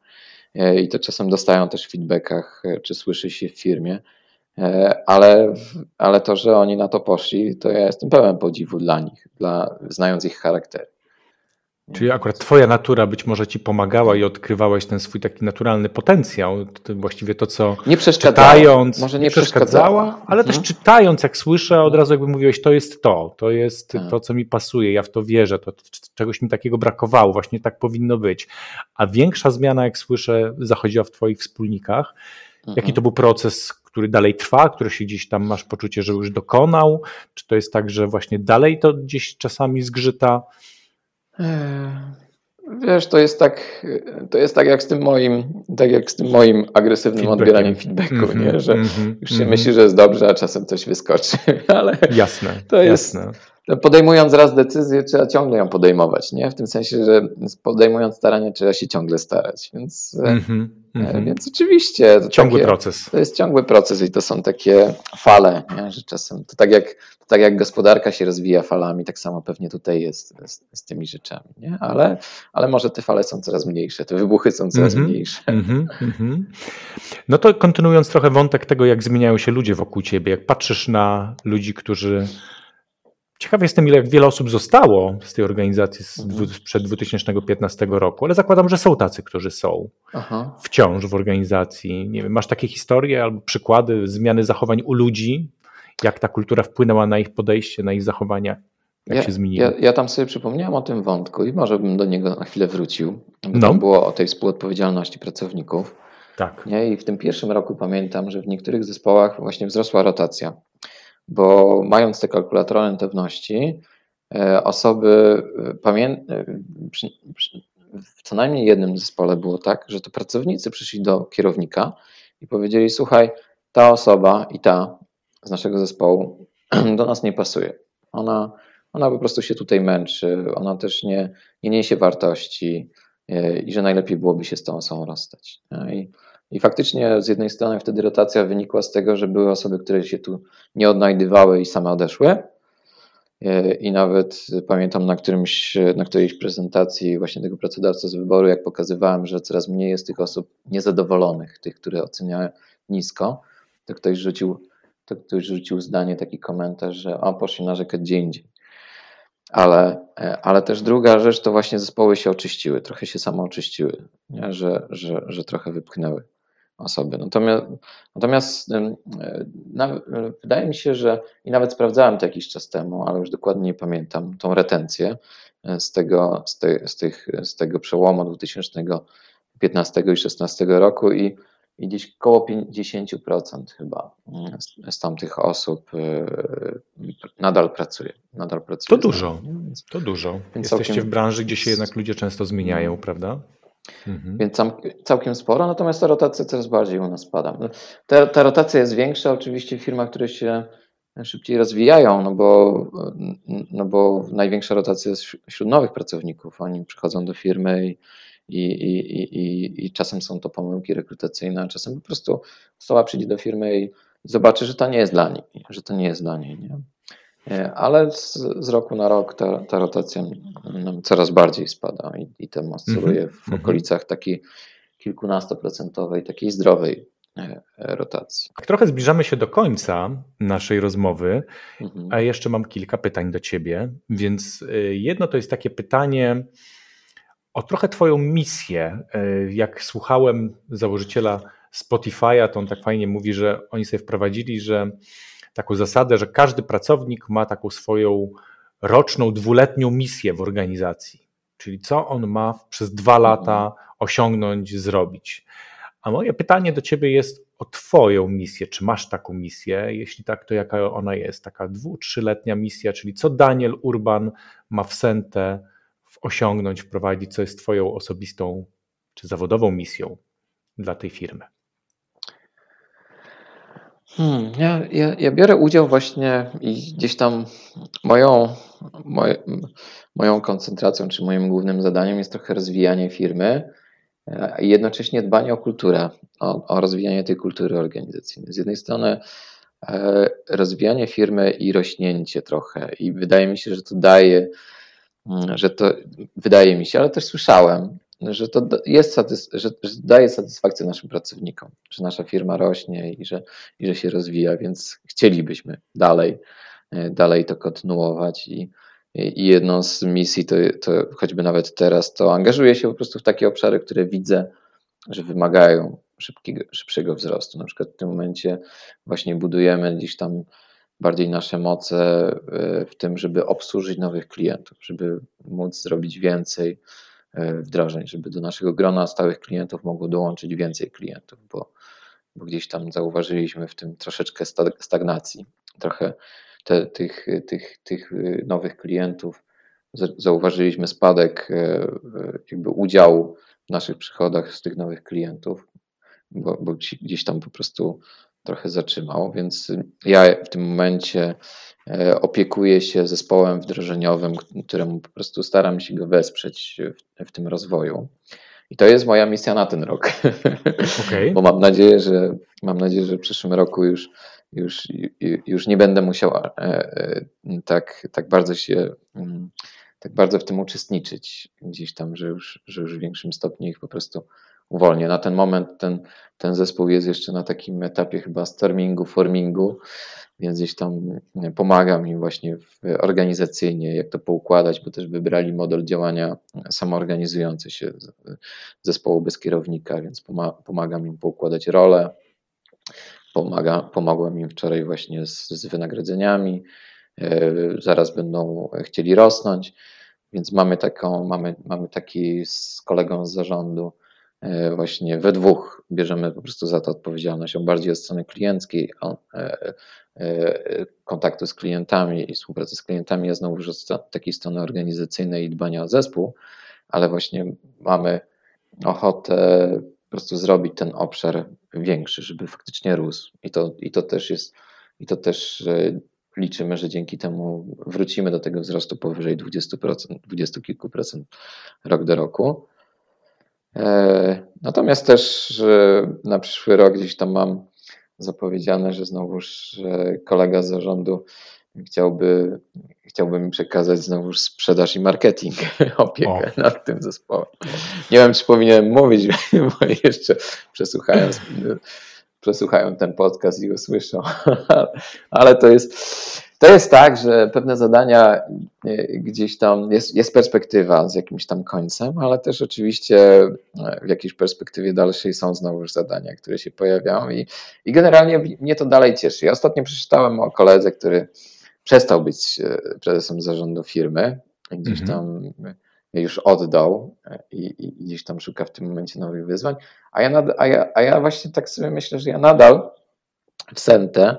I to czasem dostają też w feedbackach, czy słyszy się w firmie, E, ale, ale to, że oni na to poszli, to ja jestem pełen podziwu dla nich, dla, znając ich charakter. Czyli akurat twoja natura być może ci pomagała i odkrywałeś ten swój taki naturalny potencjał, właściwie to, co nie czytając, może nie, nie przeszkadzała, ale mhm. też czytając, jak słyszę, od razu jakby mówiłeś, to jest to, to jest tak. to, co mi pasuje, ja w to wierzę, to czegoś mi takiego brakowało, właśnie tak powinno być. A większa zmiana, jak słyszę, zachodziła w twoich wspólnikach. Mhm. Jaki to był proces, który dalej trwa, który się gdzieś tam masz poczucie, że już dokonał? Czy to jest tak, że właśnie dalej to gdzieś czasami zgrzyta? Wiesz, to jest tak, to jest tak jak z tym moim, tak jak z tym moim agresywnym odbieraniem feedbacku, mm -hmm, nie? że mm -hmm, już się mm -hmm. myśli, że jest dobrze, a czasem coś wyskoczy, ale jasne, to jest, jasne. Podejmując raz decyzję, trzeba ciągle ją podejmować, nie? W tym sensie, że podejmując staranie, trzeba się ciągle starać. Więc, mm-hmm, mm-hmm. więc oczywiście. Ciągły takie, proces. To jest ciągły proces i to są takie fale, nie? że czasem to tak, jak, to tak jak gospodarka się rozwija falami, tak samo pewnie tutaj jest z, z tymi rzeczami. Nie? Ale, ale może te fale są coraz mniejsze, te wybuchy są coraz mm-hmm, mniejsze. No to kontynuując trochę wątek tego, jak zmieniają się ludzie wokół ciebie, jak patrzysz na ludzi, którzy Ciekaw jestem, ile wiele osób zostało z tej organizacji sprzed 2015 roku, ale zakładam, że są tacy, którzy są Aha. wciąż w organizacji. Nie wiem, masz takie historie albo przykłady zmiany zachowań u ludzi? Jak ta kultura wpłynęła na ich podejście, na ich zachowania? Jak ja, się zmieniło? Ja, ja, tam sobie przypomniałem o tym wątku i może bym do niego na chwilę wrócił. Bo no. Było o tej współodpowiedzialności pracowników. Tak. Nie? I w tym pierwszym roku pamiętam, że w niektórych zespołach właśnie wzrosła rotacja bo mając te kalkulatory rentowności, e, osoby e, pamiętają, e, w co najmniej jednym zespole było tak, że to pracownicy przyszli do kierownika i powiedzieli: Słuchaj, ta osoba i ta z naszego zespołu do nas nie pasuje. Ona, ona po prostu się tutaj męczy, ona też nie, nie niesie wartości i że najlepiej byłoby się z tą osobą rozstać. I i faktycznie z jednej strony wtedy rotacja wynikła z tego, że były osoby, które się tu nie odnajdywały i same odeszły. E, I nawet pamiętam na, którymś, na którejś prezentacji właśnie tego pracodawcy z wyboru, jak pokazywałem, że coraz mniej jest tych osób niezadowolonych, tych, które oceniają nisko, to ktoś rzucił, to ktoś rzucił zdanie, taki komentarz, że o, poszli narzekać gdzie indziej. Ale, e, ale też druga rzecz to właśnie zespoły się oczyściły, trochę się samo oczyściły, nie? Że, że, że trochę wypchnęły osoby. Natomiast, natomiast na, wydaje mi się, że i nawet sprawdzałem to jakiś czas temu, ale już dokładnie nie pamiętam, tą retencję e, z tego, z, te, z, tych, z tego przełomu 2015 i 2016 roku i, i gdzieś około 50% chyba z, z tamtych osób e, nadal pracuje. Nadal pracuje to dużo, to dużo. Jesteście w branży, gdzie się jednak ludzie często zmieniają, mm. prawda? Mhm. Więc całkiem sporo, natomiast ta rotacja coraz bardziej u nas spada. No, ta, ta rotacja jest większa oczywiście w firmach, które się szybciej rozwijają, no bo, no bo największa rotacja jest wśród nowych pracowników. Oni przychodzą do firmy i, i, i, i, i czasem są to pomyłki rekrutacyjne, a czasem po prostu osoba przyjdzie do firmy i zobaczy, że to nie jest dla niej, że to nie jest dla niej. Nie? E, ale z, z, roku na rok ta, ta rotacja coraz bardziej spada i, i ten oscyluje mm -hmm. w mhm. okolicach takiej kilkunastoprocentowej, takiej zdrowej e, rotacji. Trochę zbliżamy się do końca naszej rozmowy, mhm. a jeszcze mam kilka pytań do Ciebie. Więc e, jedno to jest takie pytanie o trochę Twoją misję. Jak słuchałem założyciela Spotify'a, to on tak fajnie mówi, że oni sobie wprowadzili, że taką zasadę, że każdy pracownik ma taką swoją roczną, dwuletnią misję w organizacji. Czyli co on ma przez dwa lata osiągnąć, zrobić. A moje pytanie do Ciebie jest o Twoją misję. Czy masz taką misję? Jeśli tak, to jaka ona jest? Taka dwu, trzyletnia misja, czyli co Daniel Urban ma w Sente osiągnąć, wprowadzić, co jest Twoją osobistą czy zawodową misją dla tej firmy? Hmm, ja, ja, ja biorę udział właśnie i gdzieś tam moją, moje, moją koncentracją, czy moim głównym zadaniem jest trochę rozwijanie firmy e, i jednocześnie dbanie o kulturę, o, o rozwijanie tej kultury organizacyjnej. Z jednej strony e, rozwijanie firmy i rośnięcie trochę i wydaje mi się, że to daje, mm, że to wydaje mi się, ale też słyszałem, że to jest satys że, że daje satysfakcję naszym pracownikom, że nasza firma rośnie i że, i że się rozwija, więc chcielibyśmy dalej, e, dalej to kontynuować i, i jedną z misji, to, to choćby nawet teraz, to angażuję się po prostu w takie obszary, które widzę, że wymagają szybkiego, szybszego wzrostu. Na przykład w tym momencie właśnie budujemy gdzieś tam bardziej nasze moce e, w tym, żeby obsłużyć nowych klientów, żeby móc zrobić więcej wdrożeń, żeby do naszego grona stałych klientów mogło dołączyć więcej klientów, bo, bo gdzieś tam zauważyliśmy w tym troszeczkę stagnacji. Trochę te, tych, tych, tych nowych klientów zauważyliśmy spadek e, jakby udziału w naszych przychodach z tych nowych klientów, bo, bo gdzieś tam po prostu trochę zatrzymał, więc ja w tym momencie e, opiekuję się zespołem wdrożeniowym, któremu po prostu staram się go wesprzeć w, w tym rozwoju. I to jest moja misja na ten rok. Okay. Bo mam nadzieję, że mam nadzieję, że w przyszłym roku już, już, już nie będę musiał e, e, tak, tak bardzo się mm, tak bardzo w tym uczestniczyć gdzieś tam, że już, że już w większym stopniu ich po prostu uwolnię. Na ten moment ten, ten zespół jest jeszcze na takim etapie chyba stormingu, formingu, więc gdzieś tam pomagam im właśnie organizacyjnie, jak to poukładać, bo też wybrali model działania samoorganizujący się zespołu bez kierownika, więc pomagam im poukładać role. Pomaga, pomogłem im wczoraj właśnie z, z wynagrodzeniami. E, zaraz będą chcieli rosnąć, więc mamy taką, mamy, mamy taki z kolegą z zarządu właśnie we dwóch bierzemy po prostu za to odpowiedzialność, on bardziej od strony klienckiej, on, e, e, kontaktu z klientami i współpracy z klientami, ja znowu od takiej strony organizacyjnej i dbania o zespół, ale właśnie mamy ochotę po prostu zrobić ten obszar większy, żeby faktycznie rósł. I to, i to też jest, i to też liczymy, że dzięki temu wrócimy do tego wzrostu powyżej 20%, 20 kilku procent rok do roku. E, natomiast też na przyszły rok gdzieś tam mam zapowiedziane, że znowuż kolega z zarządu chciałby, chciałby mi przekazać znowuż sprzedaż i marketing, opiekę o. nad tym zespołem. Nie wiem, czy powinienem mówić, bo jeszcze przesłuchają, przesłuchają ten podcast i usłyszą, ale to jest to jest tak, że pewne zadania e, gdzieś tam jest, jest perspektywa z jakimś tam końcem, ale też oczywiście e, w jakiejś perspektywie dalszej są znowu zadania, które się pojawiają i, i generalnie mnie to dalej cieszy. Ja ostatnio przeczytałem o koledze, który przestał być e, prezesem zarządu firmy, gdzieś mhm. tam już oddał i, i, gdzieś tam szuka w tym momencie nowych wyzwań, a ja, nad, a, ja, a ja właśnie tak sobie myślę, że ja nadal w Sente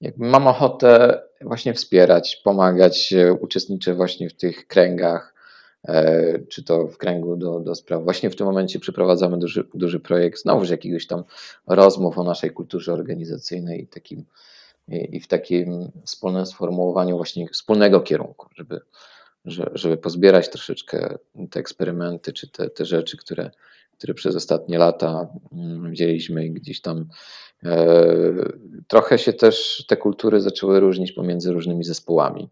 jakby mam ochotę właśnie wspierać, pomagać, uczestniczę właśnie w tych kręgach, e, czy to w kręgu do, do spraw. Właśnie w tym momencie przeprowadzamy duży, duży projekt, znowuż jakiegoś tam rozmów o naszej kulturze organizacyjnej i, takim, i w takim wspólnym sformułowaniu właśnie wspólnego kierunku, żeby, żeby pozbierać troszeczkę te eksperymenty, czy te, te rzeczy, które, które przez ostatnie lata mm, wzięliśmy i gdzieś tam e, trochę się też te kultury zaczęły różnić pomiędzy różnymi zespołami.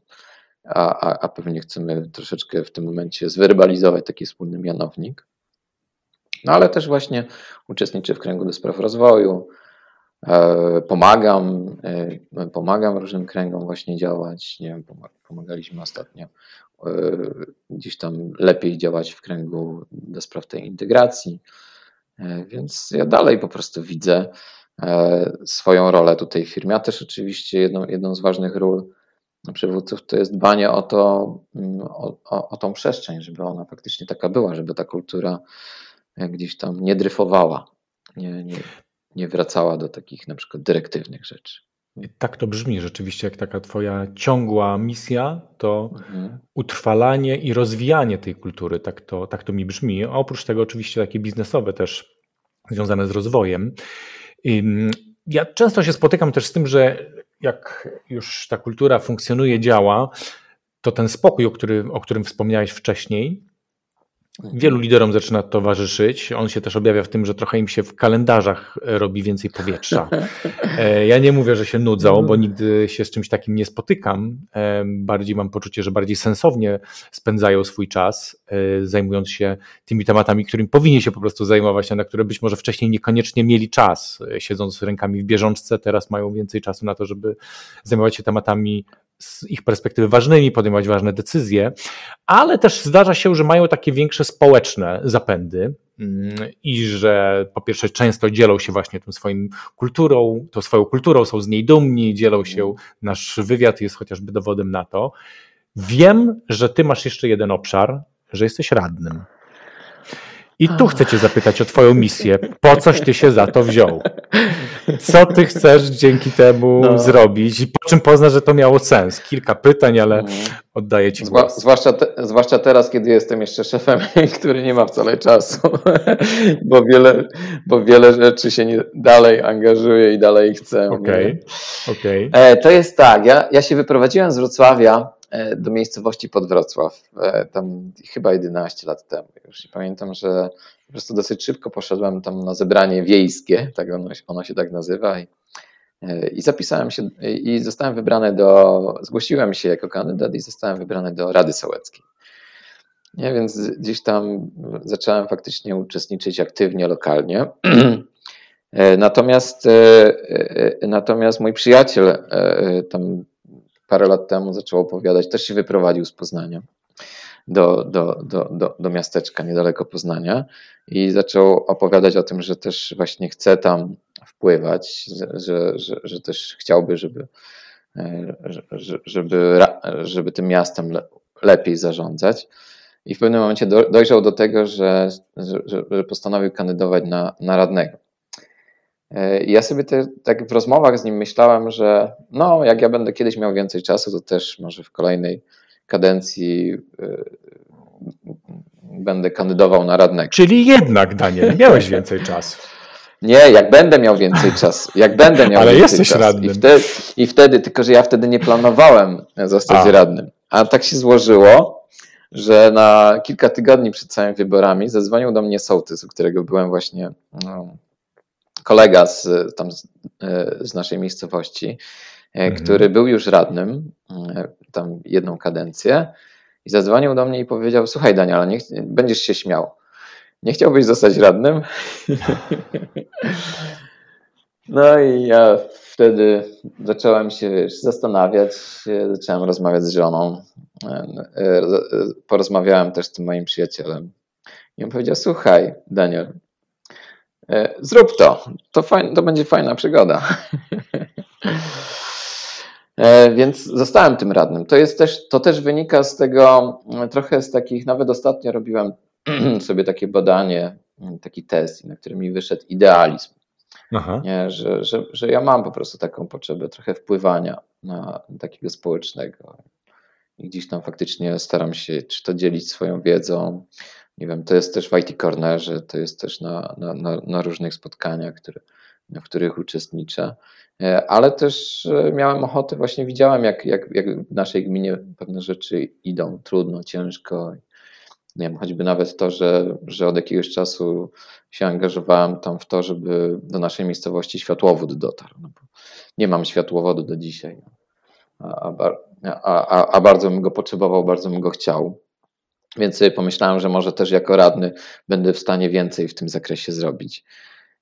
A, a, a pewnie chcemy troszeczkę w tym momencie zwerbalizować taki wspólny mianownik. No ale też właśnie uczestniczę w kręgu do spraw rozwoju, pomagam, e, pomagam różnym kręgom właśnie działać. Nie wiem, pomagaliśmy ostatnio gdzieś tam lepiej działać w kręgu do spraw tej integracji. E, więc ja dalej po prostu widzę e, swoją rolę tutaj w firmie, a też oczywiście jedną, jedną z ważnych ról przywódców to jest dbanie o to, mm, o, o, o tą przestrzeń, żeby ona faktycznie taka była, żeby ta kultura gdzieś tam nie dryfowała, nie, nie, nie wracała do takich na przykład dyrektywnych rzeczy. Tak to brzmi rzeczywiście, jak taka twoja ciągła misja, to mhm. utrwalanie i rozwijanie tej kultury. Tak to, tak to mi brzmi. A oprócz tego oczywiście takie biznesowe też związane z rozwojem. Ja często się spotykam też z tym, że jak już ta kultura funkcjonuje, działa, to ten spokój, o, który, o którym wspomniałeś wcześniej, Wielu liderom zaczyna towarzyszyć. On się też objawia w tym, że trochę im się w kalendarzach robi więcej powietrza. E, ja nie mówię, że się nudzą, bo nigdy się z czymś takim nie spotykam. E, bardziej mam poczucie, że bardziej sensownie spędzają swój czas, e, zajmując się tymi tematami, którymi powinni się po prostu zajmować, a na które być może wcześniej niekoniecznie mieli czas. Siedząc rękami w bieżączce, teraz mają więcej czasu na to, żeby zajmować się tematami z ich perspektywy ważnymi, podejmować ważne decyzje, ale też zdarza się, że mają takie większe społeczne zapędy mm, i że po pierwsze często dzielą się właśnie tym swoim kulturą, tą swoją kulturą, są z niej dumni, dzielą się, nasz wywiad jest chociażby dowodem na to. Wiem, że ty masz jeszcze jeden obszar, że jesteś radnym. I tu chcę Cię zapytać o Twoją misję. Po coś Ty się za to wziął? Co Ty chcesz dzięki temu no. zrobić i po czym poznasz, że to miało sens? Kilka pytań, ale mhm. oddaję Ci głos. Zwłaszcza, te, zwłaszcza teraz, kiedy jestem jeszcze szefem, który nie ma wcale czasu, bo wiele, bo wiele rzeczy się nie, dalej angażuje i dalej chce. Okay. Okay. E, to jest tak, ja, ja się wyprowadziłem z Wrocławia do miejscowości pod Wrocław, e, tam chyba 11 lat temu już. I pamiętam, że po prostu dosyć szybko poszedłem tam na zebranie wiejskie, tak ono, ono się tak nazywa. I, e, I zapisałem się i zostałem wybrany do, zgłosiłem się jako kandydat i zostałem wybrany do Rady Sołeckiej. Nie, więc gdzieś tam zacząłem faktycznie uczestniczyć aktywnie lokalnie. Natomiast, natomiast mój przyjaciel tam parę lat temu zaczął opowiadać, też się wyprowadził z Poznania do, do, do, do, do miasteczka niedaleko Poznania i zaczął opowiadać o tym, że też właśnie chce tam wpływać, że, że, że też chciałby, żeby, e, żeby, żeby tym miastem lepiej zarządzać. I w pewnym momencie dojrzał do tego, że, że, postanowił kandydować na, na radnego. E, ja sobie te, tak w rozmowach z nim myślałem, że no, jak ja będę kiedyś miał więcej czasu, to też może w kolejnej kadencji e, będę kandydował na radnego. Czyli jednak, Daniel, miałeś więcej czasu. Nie, jak będę miał więcej czasu. Jak będę miał Ale więcej jesteś czasu. radnym. I wtedy, I wtedy, tylko że ja wtedy nie planowałem zostać A. radnym. A tak się złożyło, że na kilka tygodni przed całymi wyborami zadzwonił do mnie sołtys, u którego byłem właśnie no, kolega z, tam z, z naszej miejscowości, e, mhm. który był już radnym, e, tam jedną kadencję i zadzwonił do mnie i powiedział, słuchaj Daniela, nie, będziesz się śmiał, nie chciałbyś zostać radnym? No i ja wtedy zacząłem się wiesz, zastanawiać, zacząłem rozmawiać z żoną, e, porozmawiałem też z tym moim przyjacielem. I on powiedział, słuchaj Daniel, E, zrób to. To, fajn, to będzie fajna przygoda. E, więc zostałem tym radnym. To, jest też, to też wynika z tego, mm, trochę z takich, nawet ostatnio robiłem sobie takie badanie, taki test, na którym mi wyszedł idealizm. Nie, że, że, że ja mam po prostu taką potrzebę trochę wpływania na takiego społecznego. I gdzieś tam faktycznie staram się, czy to dzielić swoją wiedzą, nie wiem, to jest też w IT Cornerze, to jest też na, na, na, różnych spotkaniach, które, w których uczestniczę. E, ale też e, miałem ochotę, właśnie widziałem, jak, jak, jak w naszej gminie pewne rzeczy idą trudno, ciężko. Nie wiem, choćby nawet to, że, że od jakiegoś czasu się angażowałem tam w to, żeby do naszej miejscowości światłowód dotarł. No nie mam światłowodu do dzisiaj, a, a, a, a bardzo bym go potrzebował, bardzo bym go chciał. Więc sobie pomyślałem, że może też jako radny będę w stanie więcej w tym zakresie zrobić.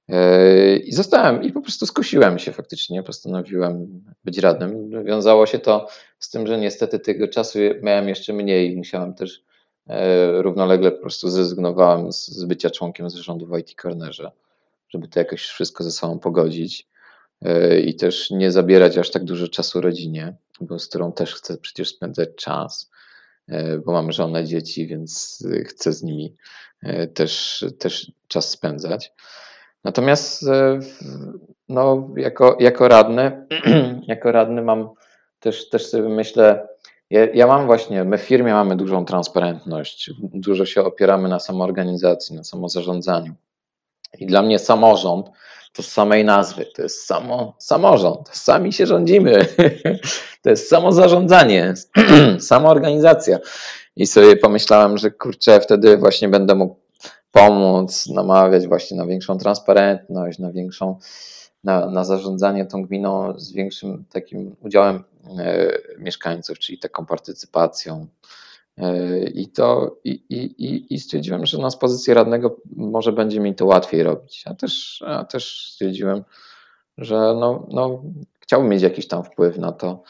Yy, I zostałem i po prostu skusiłem się faktycznie, postanowiłem być radnym. Wiązało się to z tym, że niestety tego czasu miałem jeszcze mniej. Musiałem też yy, równolegle po prostu zrezygnowałem z bycia członkiem zarządu w IT Cornerze, żeby to jakoś wszystko ze sobą pogodzić yy, i też nie zabierać aż tak dużo czasu rodzinie, bo z którą też chcę przecież spędzać czas. E, bo mam żonę, dzieci, więc e, chcę z nimi e, też, też czas spędzać. Natomiast no, jako, jako radny, jako radny mam też, też sobie myślę, ja, ja, mam właśnie, my w firmie mamy dużą transparentność, dużo się opieramy na samoorganizacji, na samozarządzaniu. I dla mnie samorząd to z samej nazwy, to jest samo, samorząd, sami się rządzimy, to jest samo zarządzanie, samoorganizacja. i sobie pomyślałem, że kurczę, wtedy właśnie będę mógł pomóc, namawiać właśnie na większą transparentność, na większą, na, na zarządzanie tą gminą z większym takim udziałem e, mieszkańców, czyli taką partycypacją. E, I to i, i, i stwierdziłem, że na z pozycji radnego może będzie mi to łatwiej robić. A też, a też stwierdziłem, że no, no, chciałbym mieć jakiś tam wpływ na to,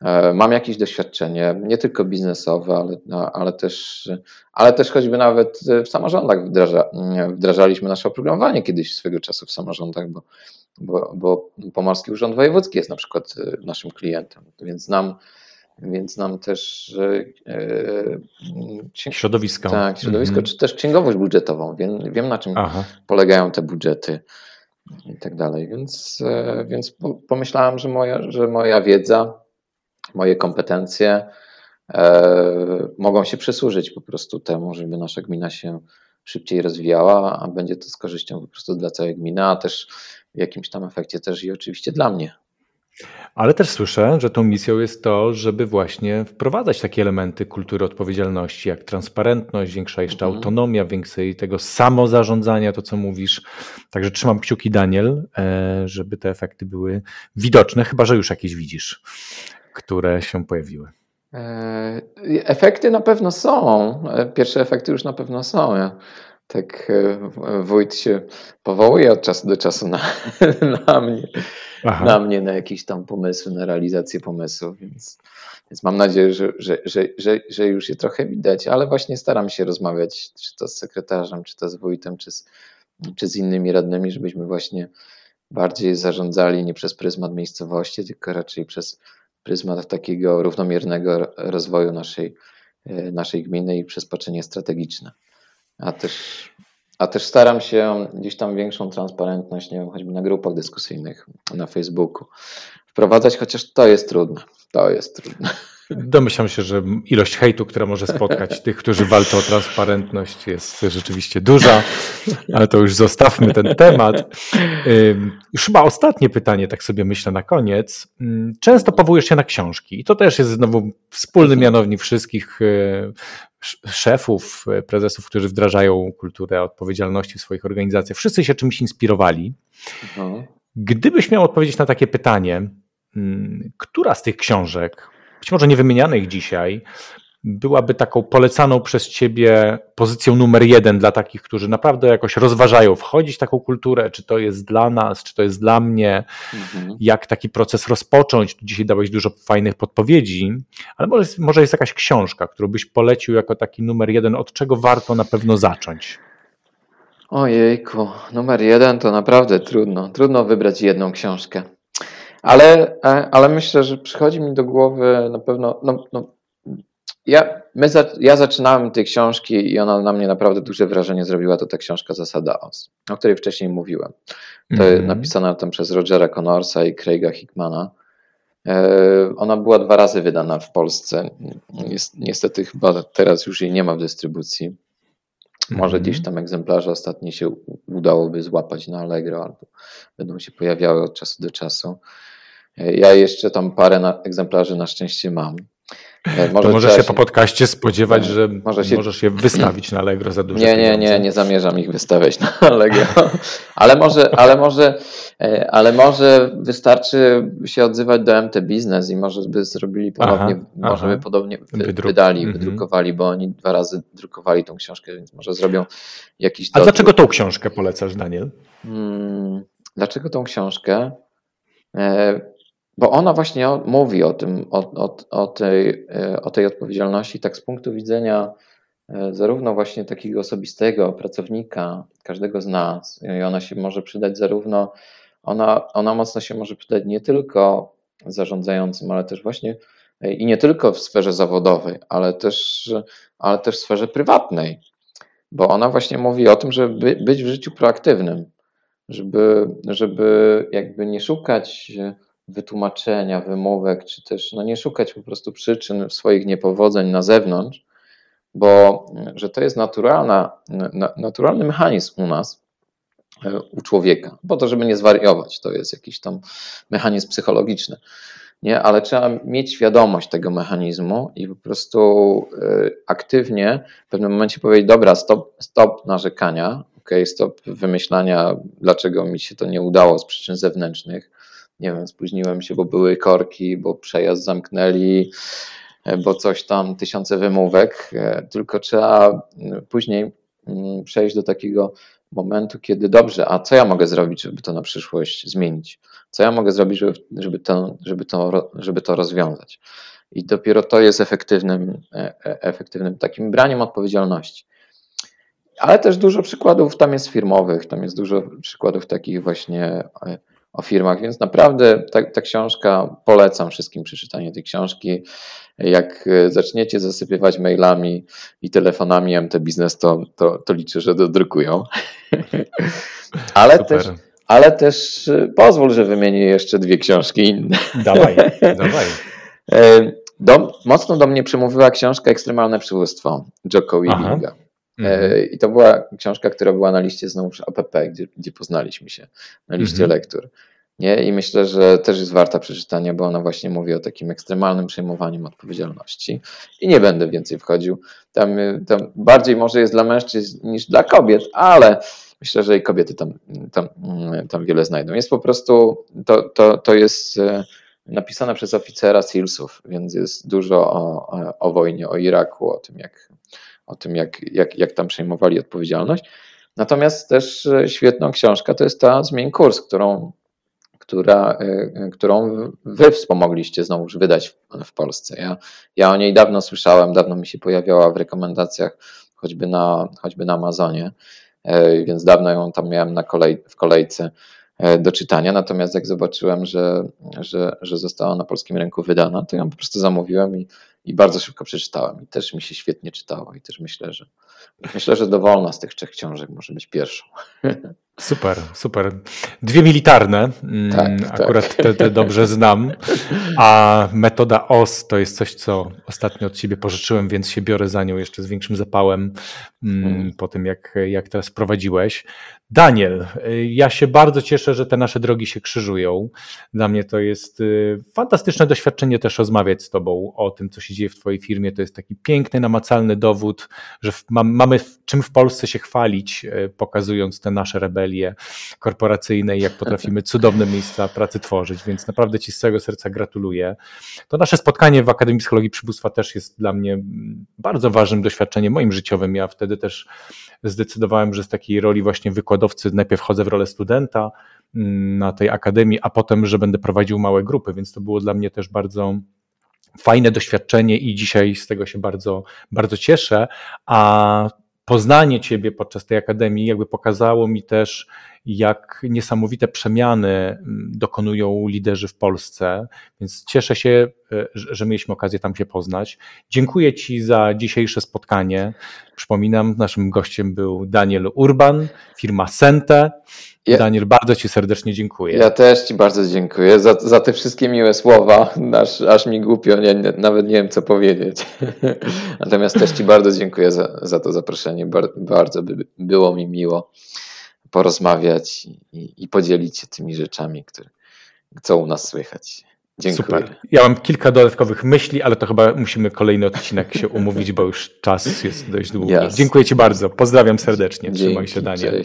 E, mam jakieś doświadczenie, nie tylko biznesowe, ale, no, ale, też, ale też choćby nawet w samorządach wdraża, wdrażaliśmy nasze oprogramowanie kiedyś swego czasu w samorządach, bo, bo, bo Pomorski Urząd Wojewódzki jest na przykład e, naszym klientem, więc znam, więc nam też e, środowisko. Tak, środowisko, mm -hmm. czy też księgowość budżetową. Wiem, wiem na czym Aha. polegają te budżety i tak dalej. Więc, więc pomyślałem, że moja, że moja wiedza moje kompetencje e, mogą się przysłużyć po prostu temu, żeby nasza gmina się szybciej rozwijała, a będzie to z korzyścią po prostu dla całej gminy, a też w jakimś tam efekcie też i oczywiście dla mnie. Ale też słyszę, że tą misją jest to, żeby właśnie wprowadzać takie elementy kultury odpowiedzialności, jak transparentność, większa jeszcze mhm. autonomia, więcej tego samozarządzania, to co mówisz. Także trzymam kciuki, Daniel, e, żeby te efekty były widoczne, chyba że już jakieś widzisz które się pojawiły? E, efekty na pewno są. E, pierwsze efekty już na pewno są. Ja, tak e, wójt się powołuje od czasu do czasu na, na mnie, na mnie, na jakieś tam pomysły, na realizację pomysłu, więc, więc mam nadzieję, że, że, że, że, że już je trochę widać, ale właśnie staram się rozmawiać, czy to z sekretarzem, czy to z wójtem, czy z, czy z innymi radnymi, żebyśmy właśnie bardziej zarządzali nie przez pryzmat miejscowości, tylko raczej przez pryzmat takiego równomiernego rozwoju naszej, e, naszej gminy i przez patrzenie strategiczne. A też, a też staram się gdzieś tam większą transparentność, nie wiem, choćby na grupach dyskusyjnych na Facebooku wprowadzać, chociaż to jest trudne. To jest trudne. Domyślam się, że ilość hejtu, która może spotkać tych, którzy walczą o transparentność, jest rzeczywiście duża, ale to już zostawmy ten temat. Już chyba ostatnie pytanie, tak sobie myślę na koniec. Często powołujesz się na książki i to też jest znowu wspólny mianownik wszystkich e, szefów, e, prezesów, którzy wdrażają kulturę odpowiedzialności w swoich organizacjach. Wszyscy się czymś inspirowali. Mhm. Gdybyś miał odpowiedzieć na takie pytanie, która z tych książek być może nie wymienianych dzisiaj, byłaby taką polecaną przez ciebie pozycją numer jeden dla takich, którzy naprawdę jakoś rozważają wchodzić w taką kulturę, czy to jest dla nas, czy to jest dla mnie, mhm. jak taki proces rozpocząć. Tu dzisiaj dałeś dużo fajnych podpowiedzi, ale może, może jest jakaś książka, którą byś polecił jako taki numer jeden, od czego warto na pewno zacząć. Ojejku, numer jeden to naprawdę trudno. Trudno wybrać jedną książkę. Ale, e, ale myślę, że przychodzi mi do głowy na pewno. No, no, ja, my za, ja zaczynałem tej książki i ona na mnie naprawdę duże wrażenie zrobiła. To ta książka Zasada OS, o której wcześniej mówiłem. To mm -hmm. napisana tam przez Rogera Connorsa i Craiga Hickmana. E, ona była dwa razy wydana w Polsce. Niestety chyba teraz już jej nie ma w dystrybucji. Może gdzieś tam egzemplarze ostatnie się udałoby złapać na Allegro albo będą się pojawiały od czasu do czasu. Ja jeszcze tam parę egzemplarzy na szczęście mam. E, może to możesz się po podcaście spodziewać, że może się... możesz je wystawić na Allegro za dużo. Nie, nie, nie, nie zamierzam ich wystawiać na Allegro. Ale może, ale może, e, ale może wystarczy się odzywać do MT Business i może by zrobili ponownie, aha, może aha. by podobnie Wydruk. wydali, mhm. wydrukowali, bo oni dwa razy drukowali tą książkę, więc może zrobią jakiś. A dlaczego tą książkę polecasz, Daniel? Hmm, dlaczego tą książkę? E, bo ona właśnie mówi o tym, o, o, o, tej, e, o tej odpowiedzialności, tak z punktu widzenia e, zarówno właśnie takiego osobistego pracownika, każdego z nas, i ona się może przydać zarówno, ona, ona mocno się może przydać nie tylko zarządzającym, ale też właśnie e, i nie tylko w sferze zawodowej, ale też, ale też w sferze prywatnej, bo ona właśnie mówi o tym, żeby być w życiu proaktywnym, żeby, żeby jakby nie szukać wytłumaczenia, wymówek, czy też no nie szukać po prostu przyczyn swoich niepowodzeń na zewnątrz, bo że to jest naturalna, naturalny mechanizm u nas, e, u człowieka, po to, żeby nie zwariować. To jest jakiś tam mechanizm psychologiczny. nie? ale trzeba mieć świadomość tego mechanizmu i po prostu y, aktywnie w pewnym momencie powiedzieć, dobra, stop, stop narzekania, ok, stop wymyślania, dlaczego mi się to nie udało z przyczyn zewnętrznych. Nie wiem, spóźniłem się, bo były korki, bo przejazd zamknęli, e, bo coś tam, tysiące wymówek, e, tylko trzeba później przejść do takiego momentu, kiedy dobrze, a co ja mogę zrobić, żeby to na przyszłość zmienić? Co ja mogę zrobić, żeby, żeby, to, żeby, to, żeby to rozwiązać? I dopiero to jest efektywnym, e, efektywnym takim braniem odpowiedzialności. Ale też dużo przykładów tam jest firmowych, tam jest dużo przykładów takich właśnie o firmach, więc naprawdę ta, ta książka, polecam wszystkim przeczytanie tej książki. Jak e, zaczniecie zasypywać mailami i telefonami MT Biznes, to, to, to liczę, że dodrukują. ale, też, ale też e, pozwól, że wymienię jeszcze dwie książki inne. Dawaj, dawaj. Do, mocno do mnie przemówiła książka Ekstremalne Przywództwo Jocko Willinga. Mhm. I to była książka, która była na liście znowuż APP, gdzie, gdzie poznaliśmy się, na liście mhm. lektur. Nie? I myślę, że też jest warta przeczytania, bo ona właśnie mówi o takim ekstremalnym przejmowaniu odpowiedzialności. I nie będę więcej wchodził. Tam, tam bardziej może jest dla mężczyzn niż dla kobiet, ale myślę, że i kobiety tam, tam, tam wiele znajdą. Jest po prostu, to, to, to jest e, napisane przez oficera SEALsów, więc jest dużo o, o wojnie, o Iraku, o tym, jak o tym, jak, jak, jak tam przejmowali odpowiedzialność. Natomiast też e, świetną książka to jest ta Zmień Kurs, którą, która, e, którą wy wspomogliście znowuż wydać w, Polsce. Ja, ja o niej dawno słyszałem, dawno mi się pojawiała w rekomendacjach, choćby na, choćby na Amazonie, e, więc dawno ją tam miałem na kolej, w kolejce do czytania. Natomiast jak zobaczyłem, że, że, że została na polskim rynku wydana, to ją po prostu zamówiłem i, i bardzo szybko przeczytałem. I też mi się świetnie czytało i też myślę, że myślę, że dowolna z tych trzech książek może być pierwszą. Super, super. Dwie militarne, mm, tak, tak, akurat tak. Te, te, dobrze znam, a metoda OS to jest coś, co ostatnio od ciebie pożyczyłem, więc się biorę za nią jeszcze z większym zapałem hmm. po tym, jak, jak teraz prowadziłeś. Daniel, ja się bardzo cieszę, że te nasze drogi się krzyżują. Dla mnie to jest y, fantastyczne doświadczenie też rozmawiać z tobą o tym, co się dzieje w twojej firmie. To jest taki piękny, namacalny dowód, że mamy czym w Polsce się chwalić, y, pokazując te nasze rebelii rebelie korporacyjne i jak potrafimy cudowne miejsca pracy tworzyć, więc naprawdę Ci z całego serca gratuluję. To nasze spotkanie w Akademii Psychologii Przybóstwa też jest dla mnie bardzo ważnym doświadczeniem moim życiowym. Ja wtedy też zdecydowałem, że z takiej roli właśnie wykładowcy najpierw wchodzę w rolę studenta mm, na tej akademii, a potem, że będę prowadził małe grupy, więc to było dla mnie też bardzo fajne doświadczenie i dzisiaj z tego się bardzo, bardzo cieszę. A poznanie Ciebie podczas tej akademii jakby pokazało mi też, jak niesamowite przemiany mm, dokonują liderzy w Polsce, więc cieszę się, e, że mieliśmy okazję tam się poznać. Dziękuję Ci za dzisiejsze spotkanie. Przypominam, naszym gościem był Daniel Urban, firma Sente. Ja, Daniel, bardzo Ci serdecznie dziękuję. Ja też Ci bardzo dziękuję za, za te wszystkie miłe słowa. Aż, aż mi głupio, nie, nawet nie wiem co powiedzieć. Natomiast też Ci bardzo dziękuję za, za to zaproszenie. bardzo by, było mi miło porozmawiać i, i podzielić się tymi rzeczami, które, co u nas słychać. Dziękuję. Super. Ja mam kilka dodatkowych myśli, ale to chyba musimy kolejny odcinek się umówić, bo już czas jest dość długi. Yes. Dziękuję Ci bardzo. Pozdrawiam serdecznie. Trzymaj się, Daniel. Cześć.